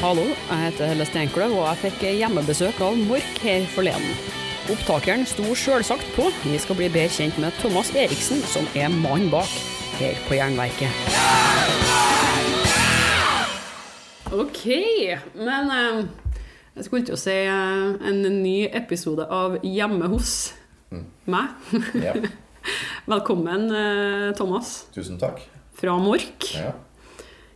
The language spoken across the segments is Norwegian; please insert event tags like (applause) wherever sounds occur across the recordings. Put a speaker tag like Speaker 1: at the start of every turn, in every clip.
Speaker 1: Hallo, jeg heter Helle Steinkløv, og jeg fikk hjemmebesøk av Mork her forleden. Opptakeren sto sjølsagt på. Vi skal bli bedre kjent med Thomas Eriksen, som er mannen bak her på Jernverket. Ok, men eh, jeg skulle til å si eh, en ny episode av Hjemme hos meg. (laughs)
Speaker 2: Ja,
Speaker 1: Velkommen, eh, Thomas,
Speaker 2: tusen takk.
Speaker 1: fra Mork.
Speaker 2: Ja.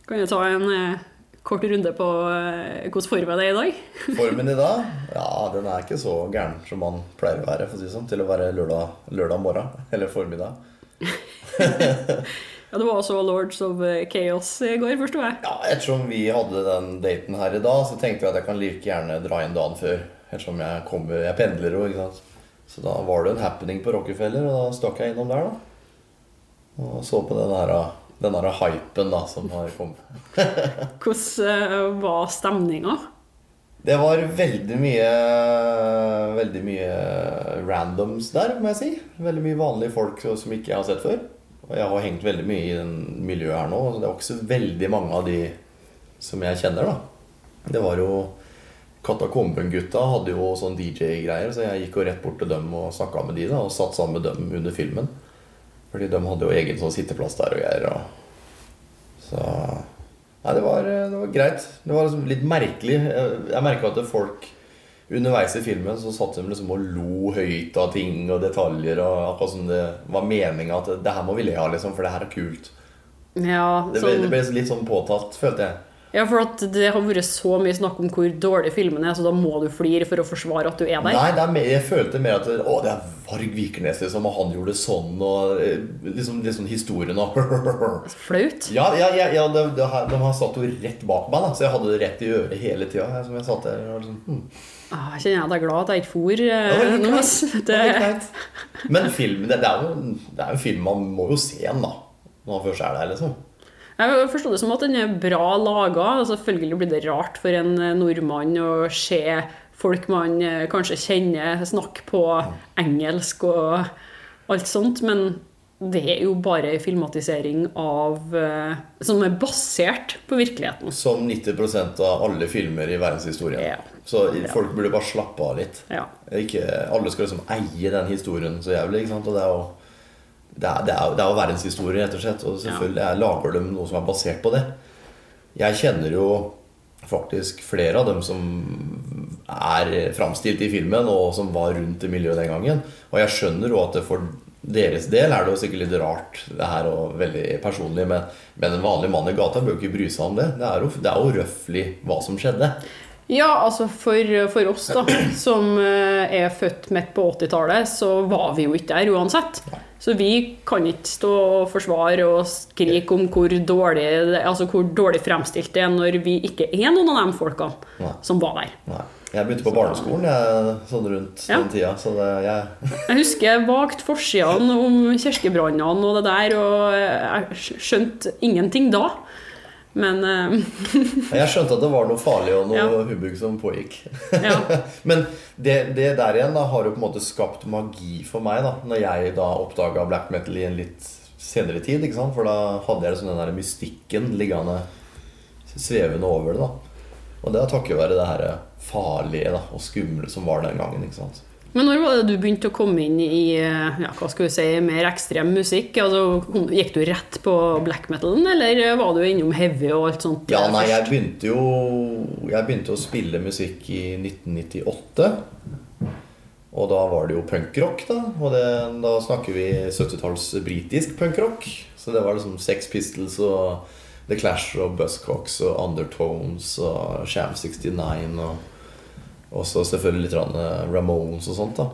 Speaker 1: Kan jeg ta en eh, kort runde på eh, hvordan formen er i dag? (laughs)
Speaker 2: Formen i dag, ja, den er ikke så gæren som man pleier å være, for å si det sånn, til å være lørdag, lørdag morgen, eller formiddag. (laughs)
Speaker 1: Ja, Det var også Lords of Chaos i går, forsto jeg.
Speaker 2: Ja, ettersom vi hadde den daten her i dag, så tenkte jeg at jeg kan like gjerne dra inn dagen før. Ettersom jeg kommer, jeg pendler jo, ikke sant. Så da var det en happening på Rockefeller, og da stakk jeg innom der, da. Og så på den her, den derre hypen da, som har kommet. (laughs)
Speaker 1: Hvordan eh, var stemninga?
Speaker 2: Det var veldig mye Veldig mye randoms der, må jeg si. Veldig mye vanlige folk som ikke jeg har sett før. Og jeg har hengt veldig mye i den miljøet her nå, så det var ikke så veldig mange av de som jeg kjenner, da. Det var jo Katakomben-gutta hadde jo sånn DJ-greier, så jeg gikk jo rett bort til dem og snakka med de da, og satt sammen med dem under filmen. Fordi de hadde jo egen sånn sitteplass der og greier. Og så Nei, det var, det var greit. Det var liksom litt merkelig. Jeg, jeg merka at folk underveis i filmen så satt de liksom og lo høyt av ting og detaljer. og Akkurat som det var meninga at det her må vi le av, liksom, for det her er kult.
Speaker 1: Ja,
Speaker 2: Det ble, det ble litt sånn påtatt, følte jeg.
Speaker 1: Ja, for at det har vært så mye snakk om hvor dårlig filmen er, så da må du flire for å forsvare at du er der.
Speaker 2: Nei, er mer, jeg følte mer at Å, det er Varg Vikernes, liksom, og han gjorde sånn, og eh, liksom, liksom historien og (laughs)
Speaker 1: Flaut.
Speaker 2: Ja, ja, ja, ja de, de, har- de har satt jo rett bak meg, da, så jeg hadde det rett i øret hele tida. Som jeg satt der og liksom, hmm.
Speaker 1: Ah, kjenner jeg deg glad at jeg ikke for.
Speaker 2: eh,
Speaker 1: nå,
Speaker 2: Det. Men film, det, det, er jo, det er jo en film man må jo se en, da. Når man først er der, liksom.
Speaker 1: Jeg forstod det som at den er bra laga. Selvfølgelig blir det rart for en eh, nordmann å se folk man eh, kanskje kjenner, snakke på engelsk og alt sånt, men det er jo bare en filmatisering av eh, Som er basert på virkeligheten.
Speaker 2: Som 90% av alle filmer i verdenshistorien.
Speaker 1: Ja.
Speaker 2: Så folk burde bare slappe av litt.
Speaker 1: Ja.
Speaker 2: Ikke, alle skal liksom eie den historien så jævlig. Og det er jo det er, det er, det er jo verdenshistorie, rett og slett. Og selvfølgelig ja. lager de noe som er basert på det. Jeg kjenner jo faktisk flere av dem som er framstilt i filmen, og som var rundt i miljøet den gangen. Og jeg skjønner jo at for deres del er det jo sikkert litt rart, det her og veldig personlig, men, men en vanlig mann i gata bør jo ikke bry seg om det. Det er jo, det er jo røftlig hva som skjedde.
Speaker 1: Ja, altså for, for oss da, (clears throat) som eh, er født midt på 80-tallet, så var vi jo ikke der uansett. Så vi kan ikke stå og forsvare og skrike om hvor dårlig, altså hvor dårlig fremstilt det er når vi ikke er noen av de folkene
Speaker 2: Nei.
Speaker 1: som var der.
Speaker 2: Nei. Jeg begynte på barneskolen jeg, sånn rundt
Speaker 1: Ja.
Speaker 2: den tida, så det, jeg (laughs)
Speaker 1: Jeg husker vagt forsidene om kirkebrannene og det der, og jeg skjønte ingenting da. Men eh, (laughs)
Speaker 2: Jeg skjønte at det var noe farlig og noe
Speaker 1: Ja.
Speaker 2: hubbug som pågikk.
Speaker 1: ja. (laughs)
Speaker 2: Men det, det der igjen da har jo på en måte skapt magi for meg, da når jeg da oppdaga black metal i en litt senere tid. ikke sant? For da hadde jeg liksom den der mystikken liggende svevende over det. da Og det er takket være det her farlige da og skumle som var den gangen. ikke sant?
Speaker 1: Men når var det du begynte å komme inn i eh, ja, hva skal vi si, mer ekstrem musikk? Altså, gikk du rett på black metalen, eller var du innom heavy og alt sånt?
Speaker 2: Ja, nei, jeg begynte jo Jeg begynte å spille musikk i 1998. Og da var det jo punkrock, da. Og det, da snakker vi 70-talls britisk punkrock. Så det var liksom Sex Pistols og The Clash og Buzzcocks og Undertones og Sham 69 og og så selvfølgelig litt eh, Ramones og sånt. da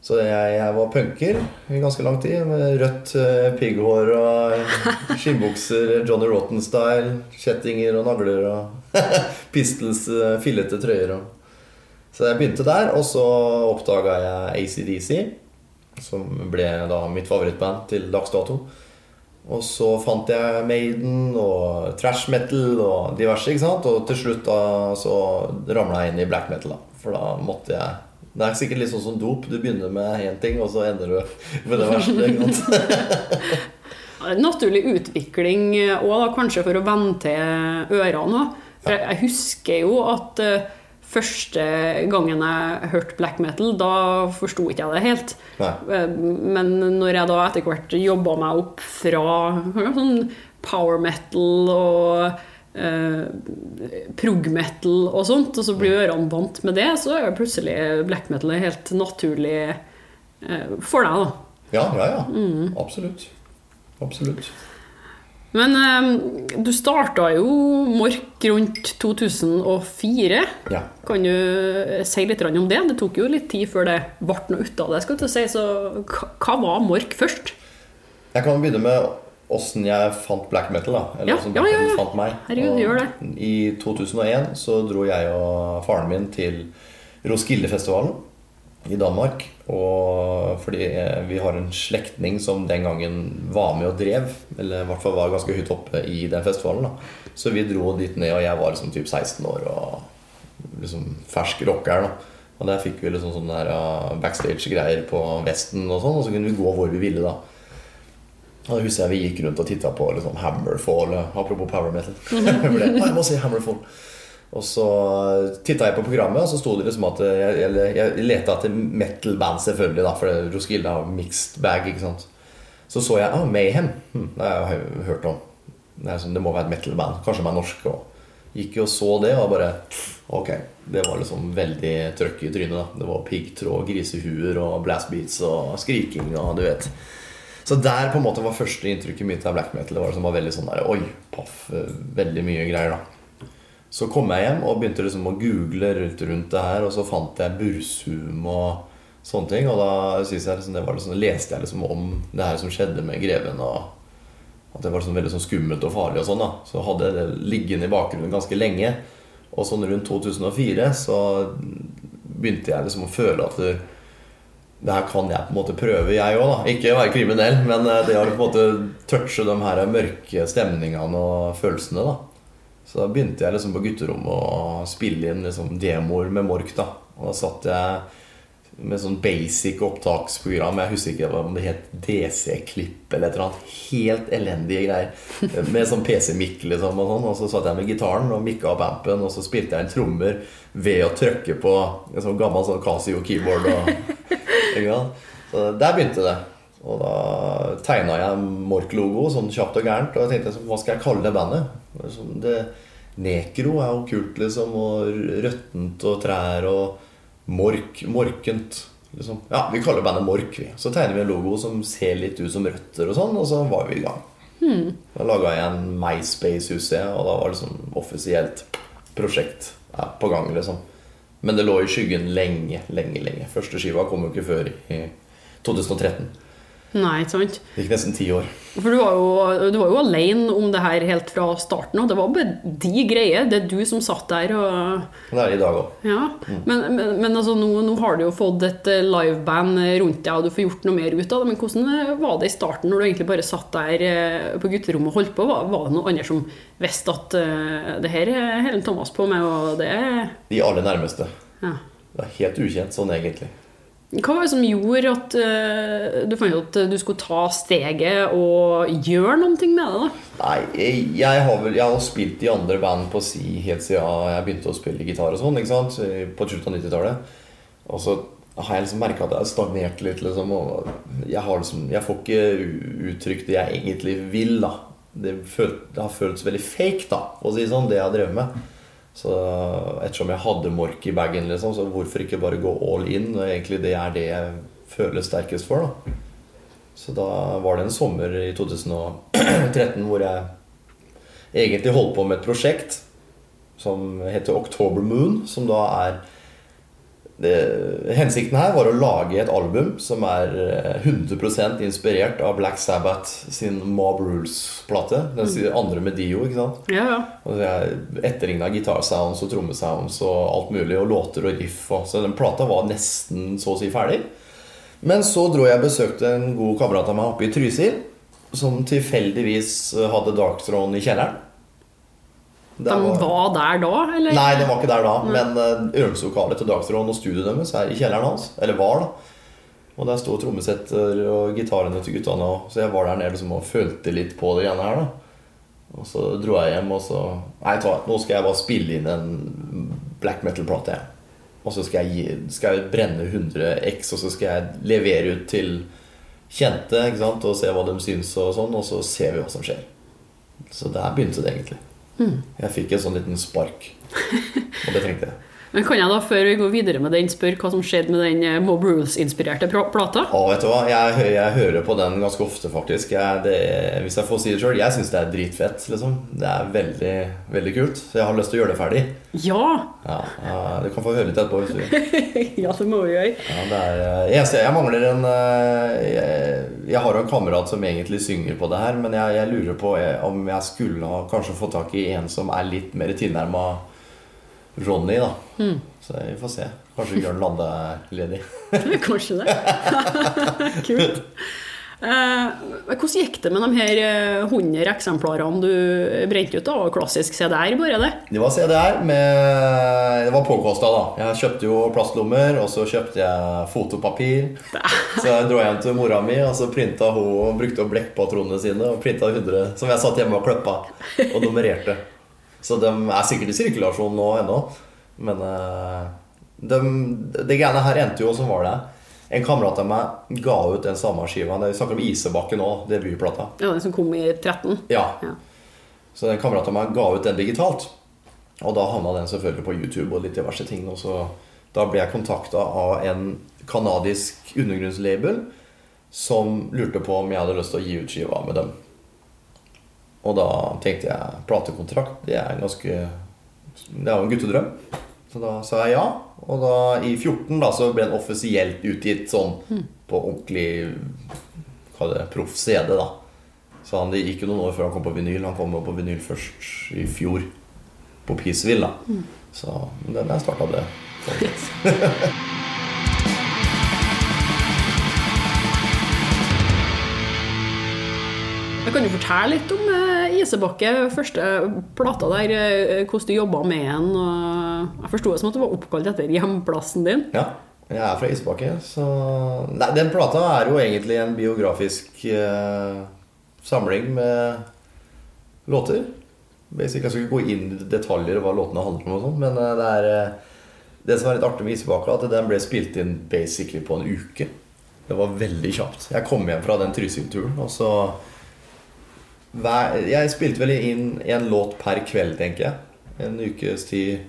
Speaker 2: Så jeg, jeg var punker i ganske lang tid. Med rødt eh, pigghår og skinnbukser, (laughs) Johnny Rotten-style. Kjettinger og nagler og (laughs) Pistols, eh, fillete trøyer. Og. Så jeg begynte der, og så oppdaga jeg ACDC, som ble da mitt favorittband til dags dato. Og så fant jeg Maiden og trash metal og diverse. ikke sant? Og til slutt da så ramla jeg inn i black metal. da For da måtte jeg Det er sikkert litt sånn som dop. Du begynner med én ting, og så ender du (laughs) med det verste. ikke sant? (laughs)
Speaker 1: Naturlig utvikling òg, kanskje for å vende til ørene òg. For jeg, husker jo at eh, første gangen jeg hørte black metal, da forsto ikke jeg det helt.
Speaker 2: Nei.
Speaker 1: Eh, Men når jeg da etter hvert jobba meg opp fra sånn power metal og eh, prog metal og sånt, og så blir ørene vant med det, så er plutselig black metal helt naturlig eh, for deg, da.
Speaker 2: Ja, ja, ja. Absolutt. Absolutt.
Speaker 1: Men eh, du starta jo Mork rundt 2004.
Speaker 2: Ja.
Speaker 1: Kan du eh, si litt om det? Det tok jo litt tid før det ble noe ut av det. skal du si, så hva- var Mork først?
Speaker 2: Jeg kan begynne med åssen jeg fant black metal. da Eller åssen
Speaker 1: ja,
Speaker 2: black
Speaker 1: ja,
Speaker 2: metal
Speaker 1: ja.
Speaker 2: fant meg.
Speaker 1: Herregud.
Speaker 2: I 2001 så dro jeg og faren min til Roskildefestivalen i Danmark. Og fordi eh, vi har en slektning som den gangen var med og drev, eller i hvert fall var ganske høyt oppe i den festivalen. da Så vi dro dit ned, og jeg var liksom typ 16 år og liksom fersk rocker. da Og der fikk vi liksom sånne uh, backstage-greier på Vesten og sånn, og så kunne vi gå hvor vi ville, da. Og da husker jeg vi gikk rundt og titta på liksom Hammerfall. Apropos power metal. (laughs) (laughs) Jeg må si Hammerfall. Og så titta jeg på programmet, og så sto det liksom at jeg, jeg, jeg leta etter metal-band, selvfølgelig, da, for Roskilde har mixed bag. ikke sant? Så så jeg ah, Mayhem. Hm, det har jeg hørt om. Det, sånn, det må være et metal-band. Kanskje de er norske òg. Gikk jo og så det, og bare Ok. Det var liksom veldig trøkk i trynet. da Det var piggtråd, grisehuer og blastbeats og skriking og du vet. Så der på en måte var første inntrykket mitt av black metal. Det var liksom var veldig sånn der, Oi, paff, veldig mye greier, da. Så kom jeg hjem og begynte liksom å google rundt, rundt det her, og så fant jeg Bursum og sånne ting. Og da synes jeg liksom, det var liksom, leste jeg liksom om det her som skjedde med greven, og at det var liksom veldig sånn skummelt og farlig og sånn. da Så hadde jeg det liggende i bakgrunnen ganske lenge. Og sånn rundt 2004 så begynte jeg liksom å føle at det, det her kan jeg på en måte prøve, jeg òg. Ikke være kriminell, men eh, det å på en måte touche de her mørke stemningene og følelsene. da Så da begynte jeg liksom på gutterommet å spille inn liksom demoer med Mork. da Og da satt jeg med sånn basic opptaksprogram. Jeg husker ikke om det het DC-klipp eller et eller annet. Helt elendige greier. Med sånn PC-mikk liksom og sånn. Og så satt jeg med gitaren og mikka opp ampen, og så spilte jeg en trommer ved å trykke på en sånn gammel sånn Casio-keyboard. Så der begynte det. Og da tegna jeg Mork-logo sånn kjapt og gærent. Og jeg tenkte hva skal jeg kalle det bandet? Sånn, det, Nekro er jo kult, liksom. Og røttent og trær og Mork, morkent. Liksom. Ja, vi kaller bandet Mork. vi Så tegner vi en logo som ser litt ut som røtter, og sånn, og så var vi i gang. Da laga jeg en MySpace-huset, og da var det liksom offisielt prosjekt ja, på gang. liksom Men det lå i skyggen lenge, lenge, lenge. Første skiva kom jo ikke før i 2013.
Speaker 1: Nei, ikke sant?
Speaker 2: Det gikk nesten ti år.
Speaker 1: For du var, jo, du var jo alene om det her helt fra starten, og det var bare de greier. Det er du som satt der og
Speaker 2: det er det i dag òg.
Speaker 1: Ja. Men, men, men altså, nå, nå har du jo fått et eh, liveband rundt deg, og du får gjort noe mer ut av det. Men hvordan eh, var det i starten, når du egentlig bare satt der eh, på gutterommet og holdt på? Var, var det noen andre som visste at uh, det her er Helen Thomas på med, og det
Speaker 2: De aller nærmeste.
Speaker 1: ja.
Speaker 2: Det er helt ukjent sånn egentlig.
Speaker 1: Hva var det som gjorde at uh, du fant ut at du skulle ta steget og gjøre noe med det? da?
Speaker 2: Nei, jeg, har vel Jeg har spilt i andre band på si helt siden jeg begynte å spille gitar og sånn, ikke sant? På slutten av 90-tallet. Og så har jeg liksom merka at jeg har stagnert litt, liksom. Og jeg, har liksom, jeg får ikke uttrykt det jeg egentlig vil, da. Det, føl, det har føltes veldig fake, da, å si sånn, det jeg har drevet med. Så ettersom jeg hadde Mork i bagen, liksom, så hvorfor ikke bare gå all in? Egentlig det er det jeg føler sterkest for, da. Så da var det en sommer i 2013 hvor jeg egentlig holdt på med et prosjekt som heter October Moon, som da er det, Hensikten her var å lage et album som er eh, 100 inspirert av Black Sabbath sin Mob Rules-plate. Den andre med Dio, ikke sant?
Speaker 1: Ja, ja.
Speaker 2: Og det er Etterligna gitarsounds og trommesounds og alt mulig, og låter og riff. Og, så den plata var nesten så å si ferdig. Men så dro jeg og besøkte en god kamerat av meg oppe i Trysil, som tilfeldigvis hadde Dark Throne i kjelleren.
Speaker 1: De
Speaker 2: var-
Speaker 1: der da, eller?
Speaker 2: Nei, de var ikke der da. Men uh, øvingslokalet til Dagsråden og studioet deres er i kjelleren hans. Eller var, da. Og der sto trommesetter og gitarene til guttene. Så jeg var der nede liksom, og følte litt på det greiene her. da Og så dro jeg hjem, og så Nei, ta, nå skal jeg bare spille inn en black metal-plate. Og så skal jeg, gi, skal jeg brenne 100 X, og så skal jeg levere ut til kjente ikke sant? og se hva de syns, og sånn, og så ser vi hva som skjer. Så der begynte det egentlig. Jeg fikk en sånn liten spark. Og det trengte jeg.
Speaker 1: Men kan jeg da, før vi går videre med den, spørre hva som skjedde med den eh, Mob Rules-inspirerte plata?
Speaker 2: Å, vet du hva? Jeg, jeg hører på den ganske ofte, faktisk. Jeg, det, hvis jeg får si det sjøl, jeg syns det er dritfett. liksom Det er veldig, veldig kult. Så jeg har lyst til å gjøre det ferdig.
Speaker 1: Ja!
Speaker 2: Ja, Du kan få høre litt etterpå. hvis du vil. (laughs)
Speaker 1: ja, det må vi gjøre.
Speaker 2: Ja, det er, eh, jeg, jeg mangler en eh, jeg, jeg har jo en kamerat som egentlig synger på det her, men jeg, lurer på om jeg skulle ha kanskje fått tak i en som er litt mer tilnærma Ronny, da. Så vi får se. Kanskje Bjørn Lande er ledig. (laughs)
Speaker 1: Kanskje det. (laughs) Kult. Uh, hvordan gikk det med de her eh, 100 eksemplarene du brente ut? da? Klassisk CDR, bare det?
Speaker 2: Det var CDR med Det var påkosta, da. Jeg kjøpte jo plastlommer, og så kjøpte jeg fotopapir. (laughs) Så jeg dro hjem til mora mi, og så printa hun og brukte blekkpatronene sine og printa 100 som jeg satt hjemme og kløppa og nummererte. Så de er sikkert i sirkulasjon nå ennå. Men eh, de, det greiene her endte jo som var det. En kamerat av meg ga ut den samme skiva. Vi snakker om Isebakke nå, debutplata.
Speaker 1: Ja, Den som kom i 13?
Speaker 2: Ja.
Speaker 1: Ja.
Speaker 2: Så en kamerat av meg ga ut den digitalt. Og da havna den selvfølgelig på YouTube og litt diverse ting. Og så, da ble jeg kontakta av en kanadisk undergrunnslabel som lurte på om jeg hadde lyst til å gi ut skiva med dem. Og da tenkte jeg platekontrakt, det er ganske Det er jo en guttedrøm. Så da sa jeg ja. Og da i 14 da så ble den offisielt utgitt sånn på ordentlig hva det proff CD, da. Så han, det gikk jo noen år før han kom på vinyl. Han kom jo på vinyl først i fjor. På Peaceville, da. Så men den jeg starta det.
Speaker 1: Jeg (laughs) kan jo fortelle litt om eh, Isebakke, første plata der, eh, hvordan du jobba med den. Jeg forsto det som at det var oppkalt etter hjemplassen din.
Speaker 2: Ja, jeg er fra Isebakke, så Nei, den plata er jo egentlig en biografisk eh, samling med låter. Basic, Jeg skal ikke gå inn i detaljer hva låtene handler om, og sånt, men eh, det er eh, Det som er litt artig med Isbakke, er at den ble spilt inn basically på en uke. Det var veldig kjapt. Jeg kom hjem fra den Trysil-turen, og så hver, Jeg spilte vel inn en låt per kveld, tenker jeg. En ukes tid,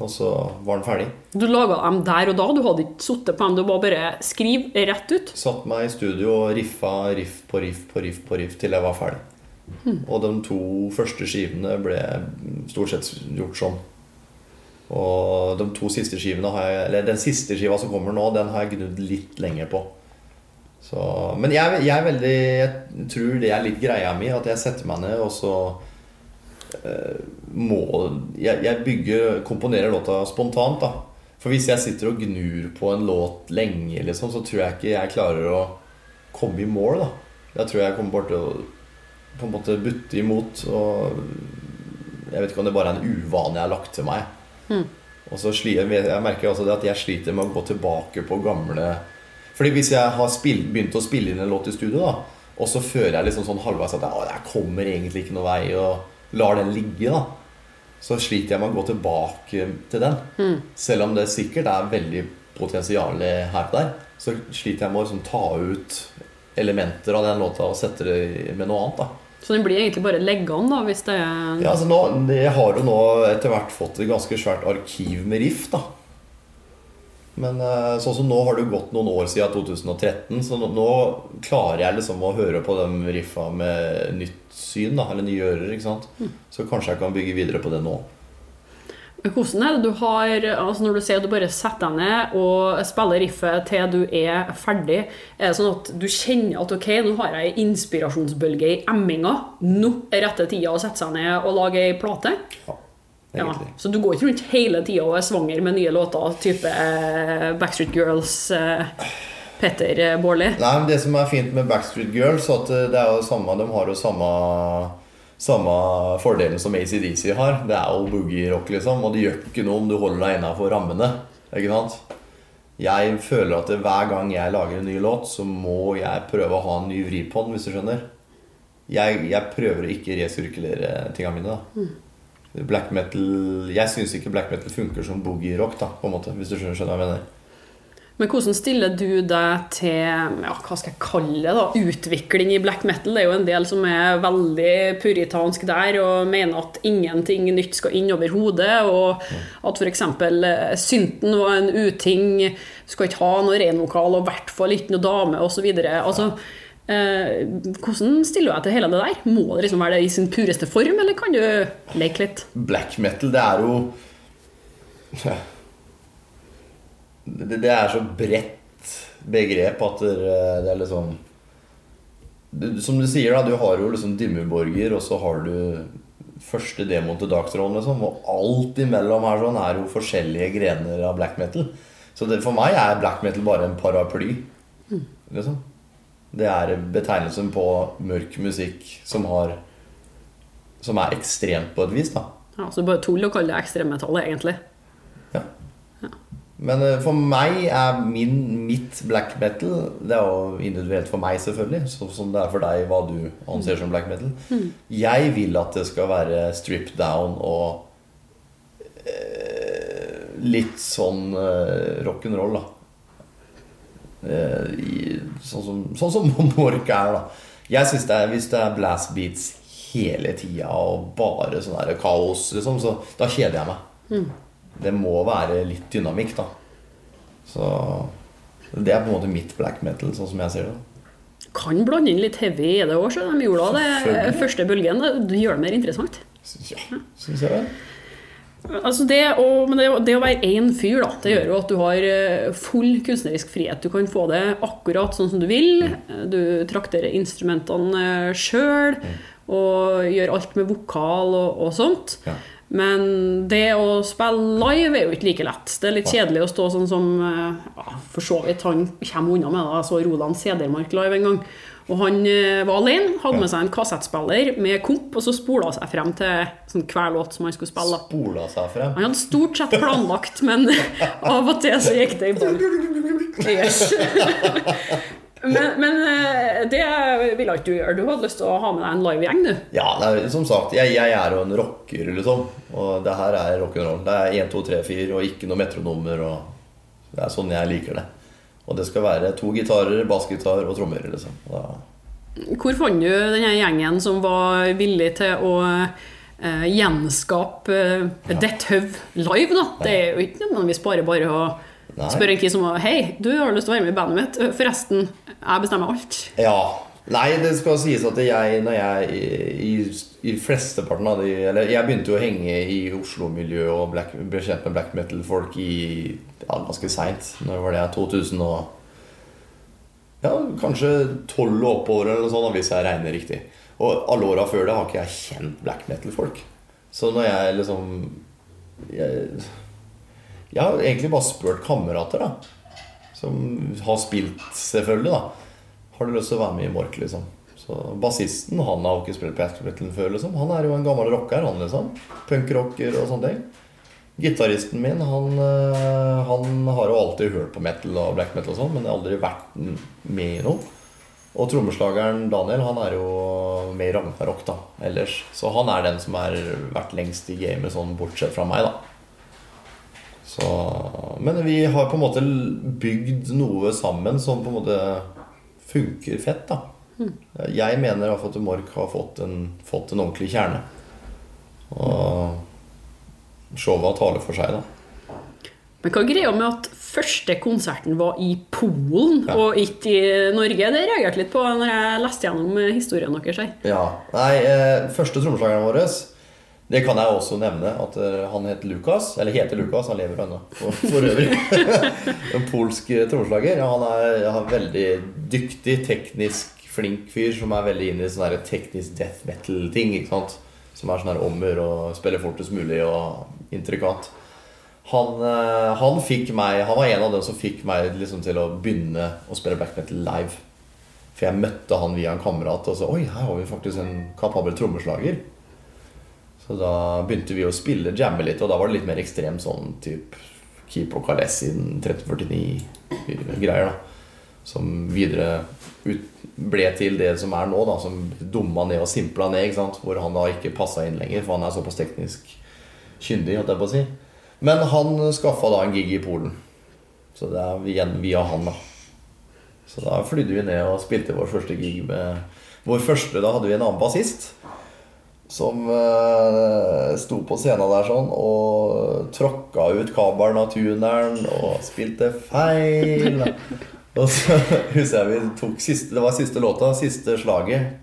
Speaker 2: og så var den ferdig.
Speaker 1: Du laga dem der og da, du hadde ikke sittet på dem, du bare bare skriv rett ut.
Speaker 2: Satt meg i studio og riffa riff på riff på riff på riff til jeg var ferdig. Og de to første skivene ble stort sett gjort sånn. Og de to siste skivene har jeg Eller den siste skiva som kommer nå, den har jeg gnudd litt lenger på. Så, men jeg, jeg veldig Jeg tror det er litt greia mi, at jeg setter meg ned, og så eh, må jeg, jeg bygger Komponerer låta spontant, da. For hvis jeg sitter og gnur på en låt lenge, liksom, så tror jeg ikke jeg klarer å komme i mål. da Jeg tror jeg kommer bare til å på en måte butte imot. Og jeg vet ikke om det bare er en uvane jeg har lagt til meg. Og så jeg, jeg merker også det at jeg sliter med å gå tilbake på gamle Fordi hvis jeg har spill, begynt å spille inn en låt i studio, da og så føler jeg liksom sånn halvveis at jeg, kommer egentlig ikke noen vei, og lar den ligge, da så sliter jeg med å gå tilbake til den. Selv om det sikkert er veldig potensial her og der, så sliter jeg med å liksom ta ut elementer av den låta og sette det med noe annet. da
Speaker 1: Så den blir egentlig bare leggende, da, hvis det er
Speaker 2: ja, altså nå, Jeg har jo nå etter hvert fått et ganske svært arkiv med riff. da Men eh, sånn som nå har det gått noen år siden 2013, så nå, nå klarer jeg liksom å høre på de riffa med nytt syn, da, eller nye ører. ikke sant? Så kanskje jeg kan bygge videre på det nå.
Speaker 1: Men Hvordan er det du har altså Når du sier du bare setter deg ned og spiller riffet til du er ferdig, er det sånn at du kjenner at ok, nå har jeg ei inspirasjonsbølge i emminga, nå er rette tida å sette seg ned og lage ei plate?
Speaker 2: Ja,
Speaker 1: Ja, så du går ikke rundt hele tida og er svanger med nye låter, type eh, Backstreet Girls, eh, Petter eh, Baarli?
Speaker 2: Nei, men Det som er fint med Backstreet Girls, at det er jo samme, de har jo samme, samme fordelen som ACDC har. Det er jo boogie-rock, liksom. Og det gjør ikke noe om du holder deg innafor rammene. Ikke sant? Jeg føler at hver gang jeg lager en ny låt, så må jeg prøve å ha en ny vri på den, hvis du skjønner. jeg, jeg prøver å ikke resirkulere tingene mine. da Black metal Jeg syns ikke black metal funker som boogie-rock, da på en måte hvis du skjønner hva jeg mener.
Speaker 1: Men hvordan stiller du deg til ja, hva skal jeg kalle det da, utvikling i black metal? Det er jo en del som er veldig puritansk der og mener at ingenting nytt skal inn over hodet, og at f.eks. synten var en uting, skal ikke ha noe renvokal og i hvert fall ikke noe dame osv. Altså, eh, hvordan stiller du deg til hele det der? Må det liksom være det i sin pureste form, eller kan du leke litt?
Speaker 2: Black metal, det er jo det, er så bredt begrep at det, det er liksom Som du sier, da, du har jo liksom Dimmeborger, og så har du første demoen til Darkthrone, liksom. Og alt imellom her sånn er jo forskjellige grener av black metal. Så det, for meg er black metal bare en paraply. Liksom. Det er betegnelsen på mørk musikk som har Som er ekstremt på et vis, da.
Speaker 1: Ja, så bare tull å kalle det ekstremmetallet, egentlig.
Speaker 2: Ja. Men eh, for meg er min, mitt black metal Det er jo individuelt for meg, selvfølgelig. Sånn som det er for deg hva du anser som black metal. Jeg vil at det skal være stripped down og eh, litt sånn eh, rock'n'roll, da. Eh, i, sånn som, sånn som (laughs) Mork er, da. Jeg synes det er, Hvis det er blast beats hele tida og bare sånn der kaos, liksom, så da kjeder jeg meg. Det må være litt dynamikk, da. Så det er på en måte mitt black metal, sånn som jeg ser det.
Speaker 1: Kan blande inn litt heavy i det òg, så de gjorde det første bølgen. Det gjør det mer interessant.
Speaker 2: Ja, syns jeg det.
Speaker 1: Altså det, å, men det, det å være én fyr, da, det gjør jo at du har eh, full kunstnerisk frihet. Du kan få det akkurat sånn som du vil. Du trakterer instrumentene sjøl og gjør alt med vokal og, og sånt.
Speaker 2: Ja.
Speaker 1: Men det å spille live er jo ikke like lett. Det er litt kjedelig å stå sånn som eh, ja, For så vidt han kommer unna med det. Jeg så Roland Sedermark live en gang. Og han eh, var alene, hadde med seg en kassettspiller med komp, og så spola seg frem til sånn hver låt som han skulle spille.
Speaker 2: Spola seg frem.
Speaker 1: Han hadde stort sett planlagt, men (laughs) av og til så gikk det i ball. Yes. (laughs) Men, men eh, det ville ikke du gjøre. Du hadde lyst til å ha med deg en livegjeng, du.
Speaker 2: Ja, er, som sagt, jeg, jeg er jo en rocker, liksom. Og det her er rock'n'roll. Det er 1, 2, 3, 4 og ikke noe metronummer. Og det er sånn jeg liker det. Og det skal være to gitarer, bassgitar og trommer, liksom. Da,
Speaker 1: Hvor fant du denne gjengen som var villig til å eh, gjenskape uh, Det Høv live, da? Det er jo ikke nødvendigvis bare bare å spørre en kis om Hei, du har lyst til å være med i bandet mitt? Eh, Forresten, jeg bestemmer alt.
Speaker 2: Ja. Nei, det skal sies at jeg, når jeg i, i flesteparten av de Eller jeg begynte jo å henge i Oslo-miljøet og black, ble kjent med black metal-folk i ja, ganske seint. Når var det? 2000 og Ja, kanskje 12 og oppover, eller noe sånt, hvis jeg regner riktig. Og alle åra før det har ikke jeg kjent black metal-folk. Så når jeg liksom jeg, jeg har egentlig bare spurt kamerater, da. Som har spilt, selvfølgelig, da. Har du lyst til å være med i Mork, liksom? Så Bassisten han har ikke spilt black metal før, liksom. Han er jo en gammel rocker, han, liksom. Punkrocker og sånne ting. Gitaristen min, han, øh, han har jo alltid hørt på metal og black metal og sånn, men har aldri vært med i noe. Og trommeslageren Daniel han er jo med i Ragnarok da, ellers. Så han er den som har vært lengst i gamet, sånn bortsett fra meg, da. Så, men vi har på en måte bygd noe sammen som på en måte funker fett, da. Jeg mener iallfall at Mork har fått en, fått en ordentlig kjerne. Og showet taler for seg, da.
Speaker 1: Men hva greia med at første konserten var i Polen
Speaker 2: Ja.
Speaker 1: og ikke i Norge? Det reagerte jeg litt på når jeg leste gjennom historien deres. her.
Speaker 2: Ja, nei, eh, Første trommeslageren vår Det kan jeg også nevne. At eh, Han heter Lukas. Eller heter Lukas, han lever ennå. For, for øvrig. (laughs) en polsk trommeslager. Ja, han er, han er veldig dyktig, teknisk flink fyr som er veldig inne i sånn her teknisk death metal-ting. ikke sant? Som er sånn ommer og spiller fortest mulig og intrikat. Han, eh, han fikk meg Han var en av dem som fikk meg liksom til å begynne å spille black metal live. For jeg møtte han via en kamerat og så Oi, her har vi faktisk en kapabel trommeslager. Så da begynte vi å spille, jamme litt, og da var det litt mer ekstrem sånn type Keep og Kalessin 1349-greier, da. som videre ut, ble til det som er nå, da, som dumma ned og simpla ned. Hvor han da ikke passa inn lenger, for han er såpass teknisk kyndig. jeg på å si. Men han skaffa da en gig i Polen. Så det er igjen via han, da. Så da flydde vi ned og spilte vår første gig med Vår første, Da hadde vi en annen bassist som uh, sto på scenen der sånn og tråkka ut kabelen av tuneren og spilte feil. Og så (laughs) husker jeg vi tok siste, Det var siste låta, siste slaget.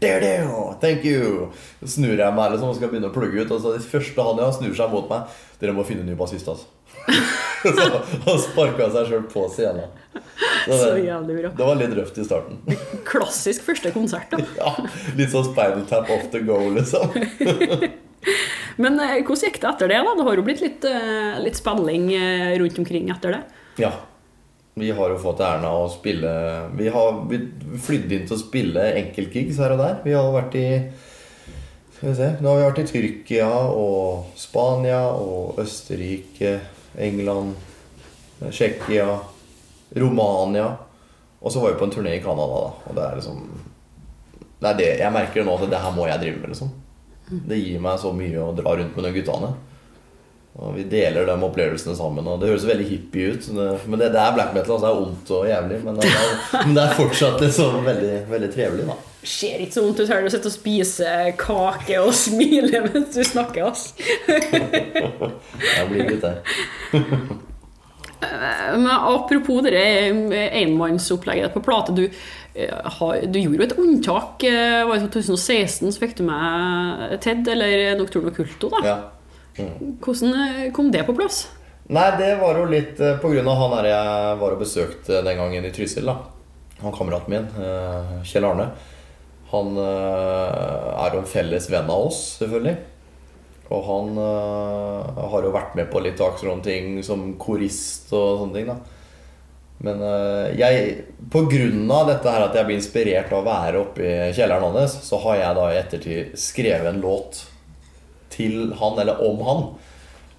Speaker 2: Thank you! Så snur jeg meg liksom, og skal begynne å plugge ut. Og så det første han ja, snur seg mot meg. Dere må finne en ny bassist, altså. (laughs) så han sparka seg sjøl på scenen. Så det,
Speaker 1: Så jævlig bra.
Speaker 2: det var litt røft i starten. (laughs)
Speaker 1: Klassisk første konsert, da.
Speaker 2: Ja, Litt sånn spinal tap off the go, liksom.
Speaker 1: Men eh, hvordan gikk det etter det? da? Det har jo blitt litt, eh, litt spilling eh, rundt omkring etter det.
Speaker 2: Ja. Vi har jo fått æren av å spille Vi har flydd inn til å spille enkeltgigs her og der. Vi har vært i Skal vi se Nå har vi vært i Tyrkia og Spania og Østerrike, England, Tsjekkia, Romania. Og så var vi på en turné i Canada, da. Og det er liksom Det er det Jeg merker nå at det her må jeg drive med, liksom. Det gir meg så mye å dra rundt med de guttene. Og vi deler de opplevelsene sammen. Og det høres veldig hippie ut. Men det, det er black metal. Altså det er ondt og jævlig. Men det er, (laughs) men det er fortsatt liksom veldig, veldig trevelig, da.
Speaker 1: Ser ikke så vondt ut her du sitter og spiser kake og smiler mens du snakker. ass. (laughs)
Speaker 2: Jeg blir litt der. (laughs)
Speaker 1: Men apropos det enmannsopplegget på plate. Du, eh, du gjorde jo et unntak. eh, Var det 2016 så fikk du med Ted, eller Nocturno Culto. da.
Speaker 2: Ja.
Speaker 1: Hvordan eh, kom det på plass?
Speaker 2: Nei, det var jo litt pga. grunn av han her jeg var og besøkte den gangen i Trysil. da Han kameraten min, eh, Kjell Arne. Han eh, er jo en felles venn av oss, selvfølgelig. Og han eh, har jo vært med på litt Dagsrevyen-ting som korist og sånne ting. da Men eh, jeg, på grunn av dette her at jeg blir inspirert av å være oppe i kjelleren hans, så har jeg da i ettertid skrevet en låt til han, eller om han,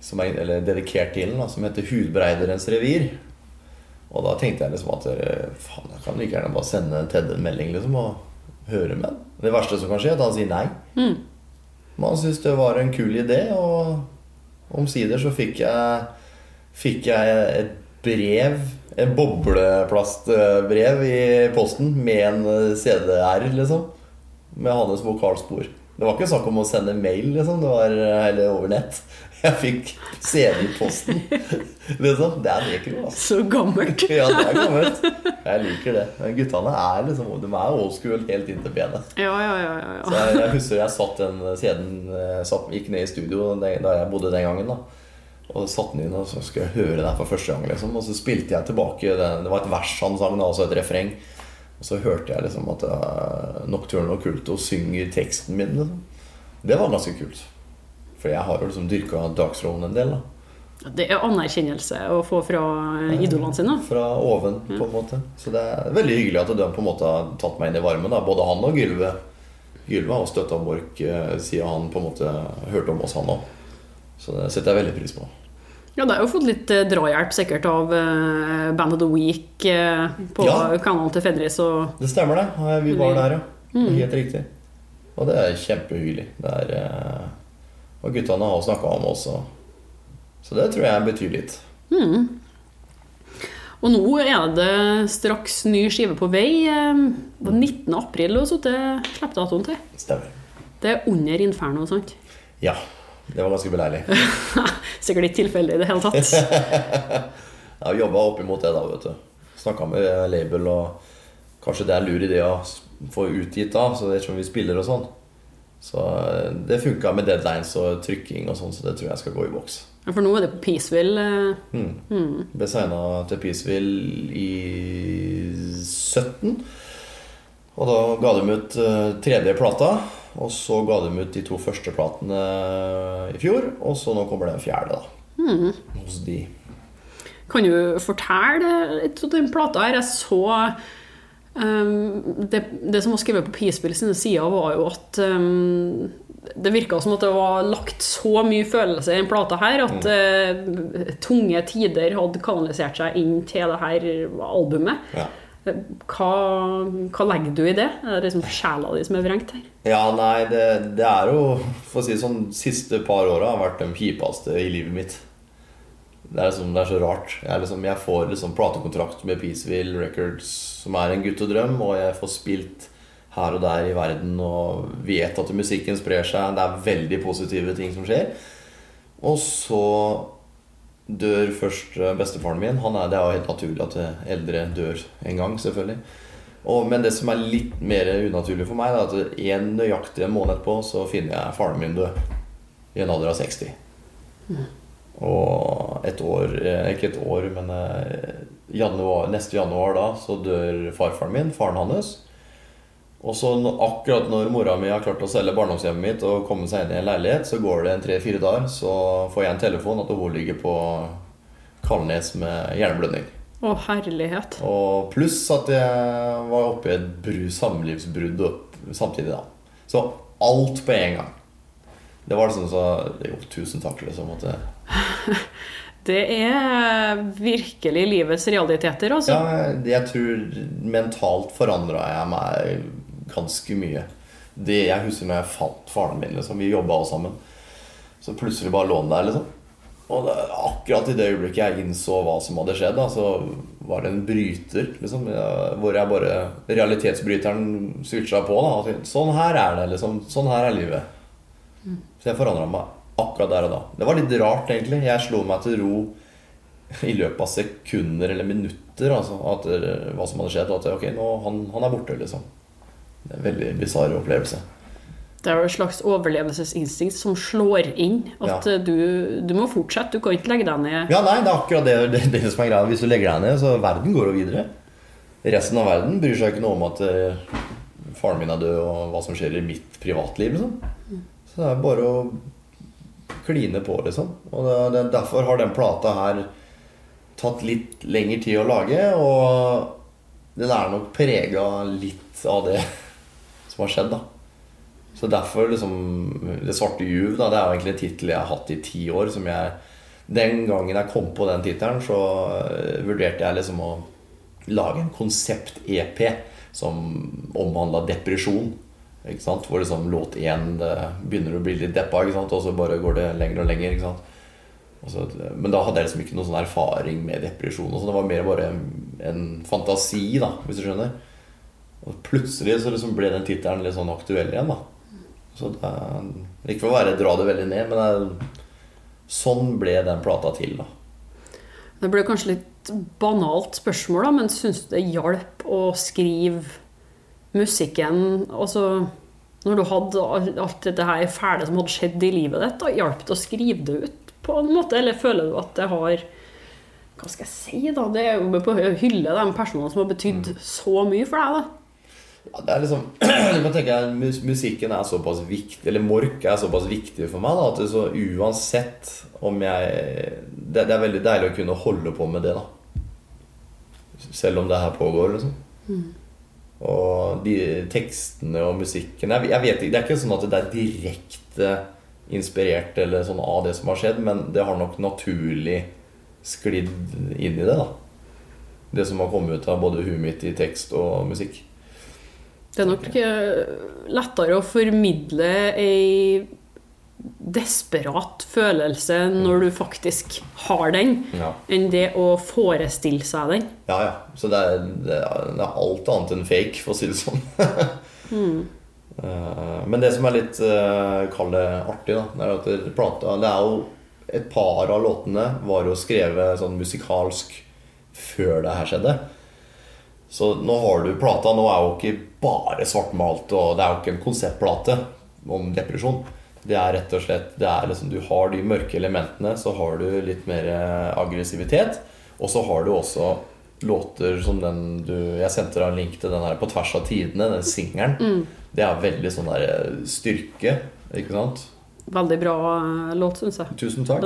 Speaker 2: som er, eller dedikert til han, da, som heter 'Hudbreiderens revir'. Og da tenkte jeg liksom at eh, faen, jeg kan like gjerne bare sende Ted en melding liksom, og høre med den. Det verste som kan skje, er at han sier nei. Men han syntes det var en kul idé, og omsider så fikk jeg, fikk jeg et brev, en bobleplastbrev i posten med en CD-R, liksom. Med hans vokalspor. Det var ikke snakk om å sende mail, liksom. Det var heller over nett. (laughs) Jeg fikk CD i posten. (laughs) liksom. Det er det altså.
Speaker 1: Så gammelt. (laughs)
Speaker 2: Ja, det er gammelt. Jeg liker det. Men guttene er liksom De er old school helt inntil benet.
Speaker 1: Ja, ja, ja. ja,
Speaker 2: Så jeg, jeg husker jeg satt den CD-en eh, satt, Gikk ned i studio da jeg bodde den gangen. da Og satte den inn, og så skulle jeg høre den for første gang. liksom Og så spilte jeg tilbake den, Det var et vers han sang, altså et refreng. Og så hørte jeg liksom at uh, kult og synger teksten min. Liksom. Det var ganske kult. For jeg har jo liksom dyrka dagsrollen en del. da
Speaker 1: Det er anerkjennelse å få fra eh, idolene sine.
Speaker 2: Fra oven, på en måte. Så det er veldig hyggelig at de på en måte har tatt meg inn i varmen. Da. Både han og Gylve. Gylve har støtta Mork eh, siden han på en måte hørte om oss, han òg. Så det setter jeg veldig pris på.
Speaker 1: Ja, det har jo fått litt eh, drahjelp sikkert av Band of the Week på
Speaker 2: Ja.
Speaker 1: kanalen til Fenris og
Speaker 2: Det stemmer, det. Vi var der, ja. Helt riktig. Og det er kjempehyggelig. Det er, eh, og guttene har snakka om også. og så det tror jeg betyr litt.
Speaker 1: Og nå er det straks ny skive på vei. eh, Det var 19. april og så til slippdatoen til.
Speaker 2: Stemmer.
Speaker 1: Det er under Inferno, sant?
Speaker 2: Ja. Det var ganske beleilig. (laughs)
Speaker 1: Sikkert ikke tilfeldig i det hele tatt.
Speaker 2: Jeg har jobba opp imot det, da, vet du. Snakka med label, og kanskje det er lur idé å få utgitt da, så det er som vi spiller og sånn. Så eh, det funka med deadlines og trykking og sånn, så det tror jeg skal gå i boks.
Speaker 1: Ja, For nå er det på Peaceville. Mm.
Speaker 2: Mm. Ble signa til Peaceville i 17. Og da ga de ut eh, tredje plata. Og så ga de ut de to første platene i fjor. Og så nå kommer den fjerde, da. Hos de.
Speaker 1: Kan du fortelle litt om den plata her? Jeg så det, det som var skrevet på Peaceville sine sider, var jo at um, det virka som at det var lagt så mye følelse i den plata her at uh, tunge tider hadde kanalisert seg inn til det her albumet.
Speaker 2: Ja.
Speaker 1: Hva, hva legger du i det? Er det liksom sjela di som er vrengt her?
Speaker 2: Ja, nei, det, det er jo For å si det sånn, siste par åra har vært de kjipeste i livet mitt. Det er, liksom, det er så rart. Jeg, liksom, jeg får liksom platekontrakt med Peaceville Records, som er en guttedrøm, og jeg får spilt her og der i verden og vet at musikken sprer seg. Det er veldig positive ting som skjer. Og så dør først eh, bestefaren min. Er, det er jo helt naturlig at eldre dør en gang, selvfølgelig. Og, men det som er litt mer unaturlig for meg, er at en nøyaktig måned etterpå så finner jeg faren min død. I en alder av 60. Mm. Og et år eh, Ikke et år, men eh, januar, neste januar da så dør farfaren min, faren hans. Og så akkurat når mora mi har klart å selge barndomshjemmet mitt og komme seg inn i en leilighet, så går det en tre-fire dager, så får jeg en telefon at hun ligger på Kalnes med hjerneblødning.
Speaker 1: Å, herlighet.
Speaker 2: Og pluss at jeg var oppe i et brud, samlivsbrudd samtidig, da. Så alt på en gang. Det var liksom så Jo, tusen takk, liksom. At det (laughs)
Speaker 1: Det er virkelig livets realiteter, altså.
Speaker 2: Ja, jeg tror mentalt forandra jeg meg ganske mye. Det jeg husker når jeg fant faren min. Liksom. Vi jobba alle sammen. Så plutselig bare lå han der, liksom. Og det, akkurat i det øyeblikket jeg innså hva som hadde skjedd, da, så var det en bryter. Liksom, hvor jeg bare Realitetsbryteren switcha på. Da, sånn her er det, liksom. Sånn her er livet. Mm. Så jeg forandra meg akkurat der og da. Det var litt rart, egentlig. Jeg slo meg til ro i løpet av sekunder eller minutter altså, at, hva som hadde skjedd. At ok, nå, han, han er borte, liksom. Det er en veldig bisarr opplevelse.
Speaker 1: Det er jo et slags overlevelsesinstinkt som slår inn. At ja. du, du, må fortsette, du kan ikke legge deg ned.
Speaker 2: Ja, nei, det er akkurat det, det, det som er greia. Hvis du legger deg ned, så verden går jo videre. Resten av verden bryr seg ikke noe om at uh, faren min er død, og hva som skjer i mitt privatliv. Liksom. Så det er bare å kline på, liksom. Og det, derfor har den plata her tatt litt lengre tid å lage, og den er nok prega litt av det (laughs) som har skjedd, da. Så derfor liksom Det svarte juv, da, det er jo egentlig en tittel jeg har hatt i ti år, som jeg Den gangen jeg kom på den tittelen, så uh, vurderte jeg liksom å lage en konsept-EP som omhandla depresjon. Ikke sant? Hvor liksom låt én begynner å bli litt deppa, ikke sant? og så bare går det lenger og lenger. Ikke sant? Så, men da hadde jeg liksom ikke noen sånn erfaring med depresjon. Og så det var mer bare en fantasi, da, hvis du skjønner. Og plutselig så liksom ble den tittelen litt sånn aktuell igjen. da Så det, Ikke for å være, dra det veldig ned, men det, sånn ble den plata til. da
Speaker 1: Det ble kanskje litt banalt spørsmål, da, men syns du det hjalp å skrive musikken altså, Når du hadde alt dette her fæle som hadde skjedd i livet ditt, da hjalp det å skrive det ut på en måte? Eller føler du at det har Hva skal jeg si, da? Det er jo på hylle de personene som har betydd mm. så mye for deg, da.
Speaker 2: Ja, det er liksom (clears throat) Du kan tenke at Musikken er såpass viktig Eller Mork er såpass viktig for meg da, at det så uansett om jeg det, det, er veldig deilig å kunne holde på med det, da. Selv om det her pågår, liksom. Mm. Og de tekstene og musikken jeg, jeg vet, Det er ikke sånn at det er direkte inspirert eller sånn av det som har skjedd, men det har nok naturlig sklidd inn i det. da Det som har kommet ut av både huet mitt i tekst og musikk.
Speaker 1: Det er nok eh, lettere å formidle ei desperat følelse når du faktisk har den, ja. enn det å forestille seg den.
Speaker 2: Ja, ja. Så det er, det er alt annet enn fake, for å si det sånn. (laughs) mm. Eh, men det som er litt uh, Kall det artig, da, det er at plata Det er jo et par av låtene var jo skrevet sånn musikalsk før det her skjedde. Så nå har du plata. Nå er jo ikke bare svartmalt, og det er jo ikke en konseptplate om depresjon. Det er rett og slett det er liksom, Du har de mørke elementene, så har du litt mer eh, aggressivitet. Og så har du også låter som den du Jeg sendte deg en link til den her 'På tvers av tidene', den singelen. Mm. Det er veldig sånn der eh, styrke, ikke sant?
Speaker 1: Veldig bra eh, låt, syns jeg.
Speaker 2: Tusen takk.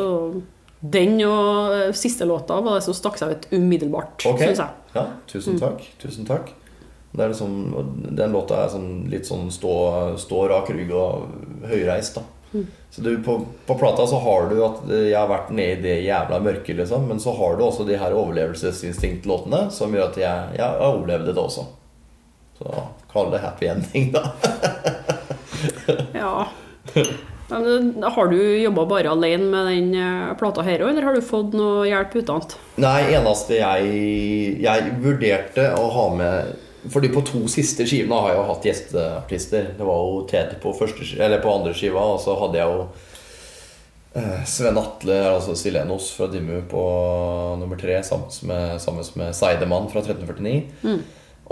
Speaker 1: Den og siste låta var det som stakk seg ut umiddelbart, okay. syns jeg.
Speaker 2: Ja, tusen mm. takk. Tusen er Liksom, den låta er sånn, litt sånn stå, stå rak rygg og høyreist, da. Så du, på, på plata så har du at jeg har vært nede i det jævla mørket, liksom. Men så har du også de her overlevelsesinstinkt-låtene som gjør at jeg, jeg overlevde det også. Så kall det happy ending, da. (laughs)
Speaker 1: Ja. Men, har du jobba bare alene med den eh, plata her òg, eller har du fått noe hjelp utenat?
Speaker 2: Nei, eneste jeg Jeg vurderte å ha med Fordi på to siste skivene har jeg jo hatt gjesteartister. Det var jo Ted på, første, eller på andre skiva, og så hadde jeg jo eh, Sven Atle, altså Silenos fra Dimmu, på nummer tre sammen med, sammen med Seidemann fra 1349.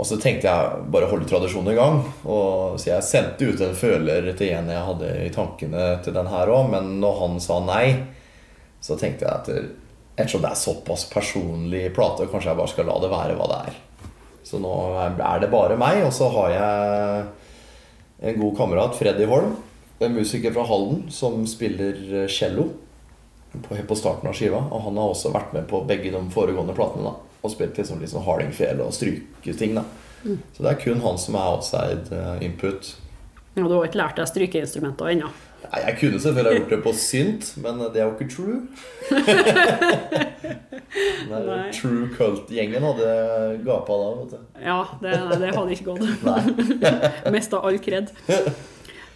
Speaker 2: Og så tenkte jeg bare holde tradisjonen i gang. Og, så jeg sendte ut en føler til en jeg hadde i tankene til den her òg, men når han sa nei, så tenkte jeg at ettersom det er såpass personlig plate, kanskje jeg bare skal la det være hva det er. Så nå er det bare meg, og så har jeg en god kamerat, Freddy Holm, en musiker fra Halden, som spiller cello på, på starten av skiva. Og han har også vært med på begge de foregående platene. da Og spilt liksom, liksom sånn hardingfele og stryketing. da Så det er kun han som er outside eh, input.
Speaker 1: Ja, du har ikke lært deg strykeinstrumenter ennå?
Speaker 2: Nei, Jeg kunne selvfølgelig gjort det på synt, men det er jo ikke true. (laughs)
Speaker 1: Nei.
Speaker 2: true cult-gjengen hadde gapa da, vet du.
Speaker 1: Ja, det, det hadde ikke gått. (laughs) (laughs) Mista all kred.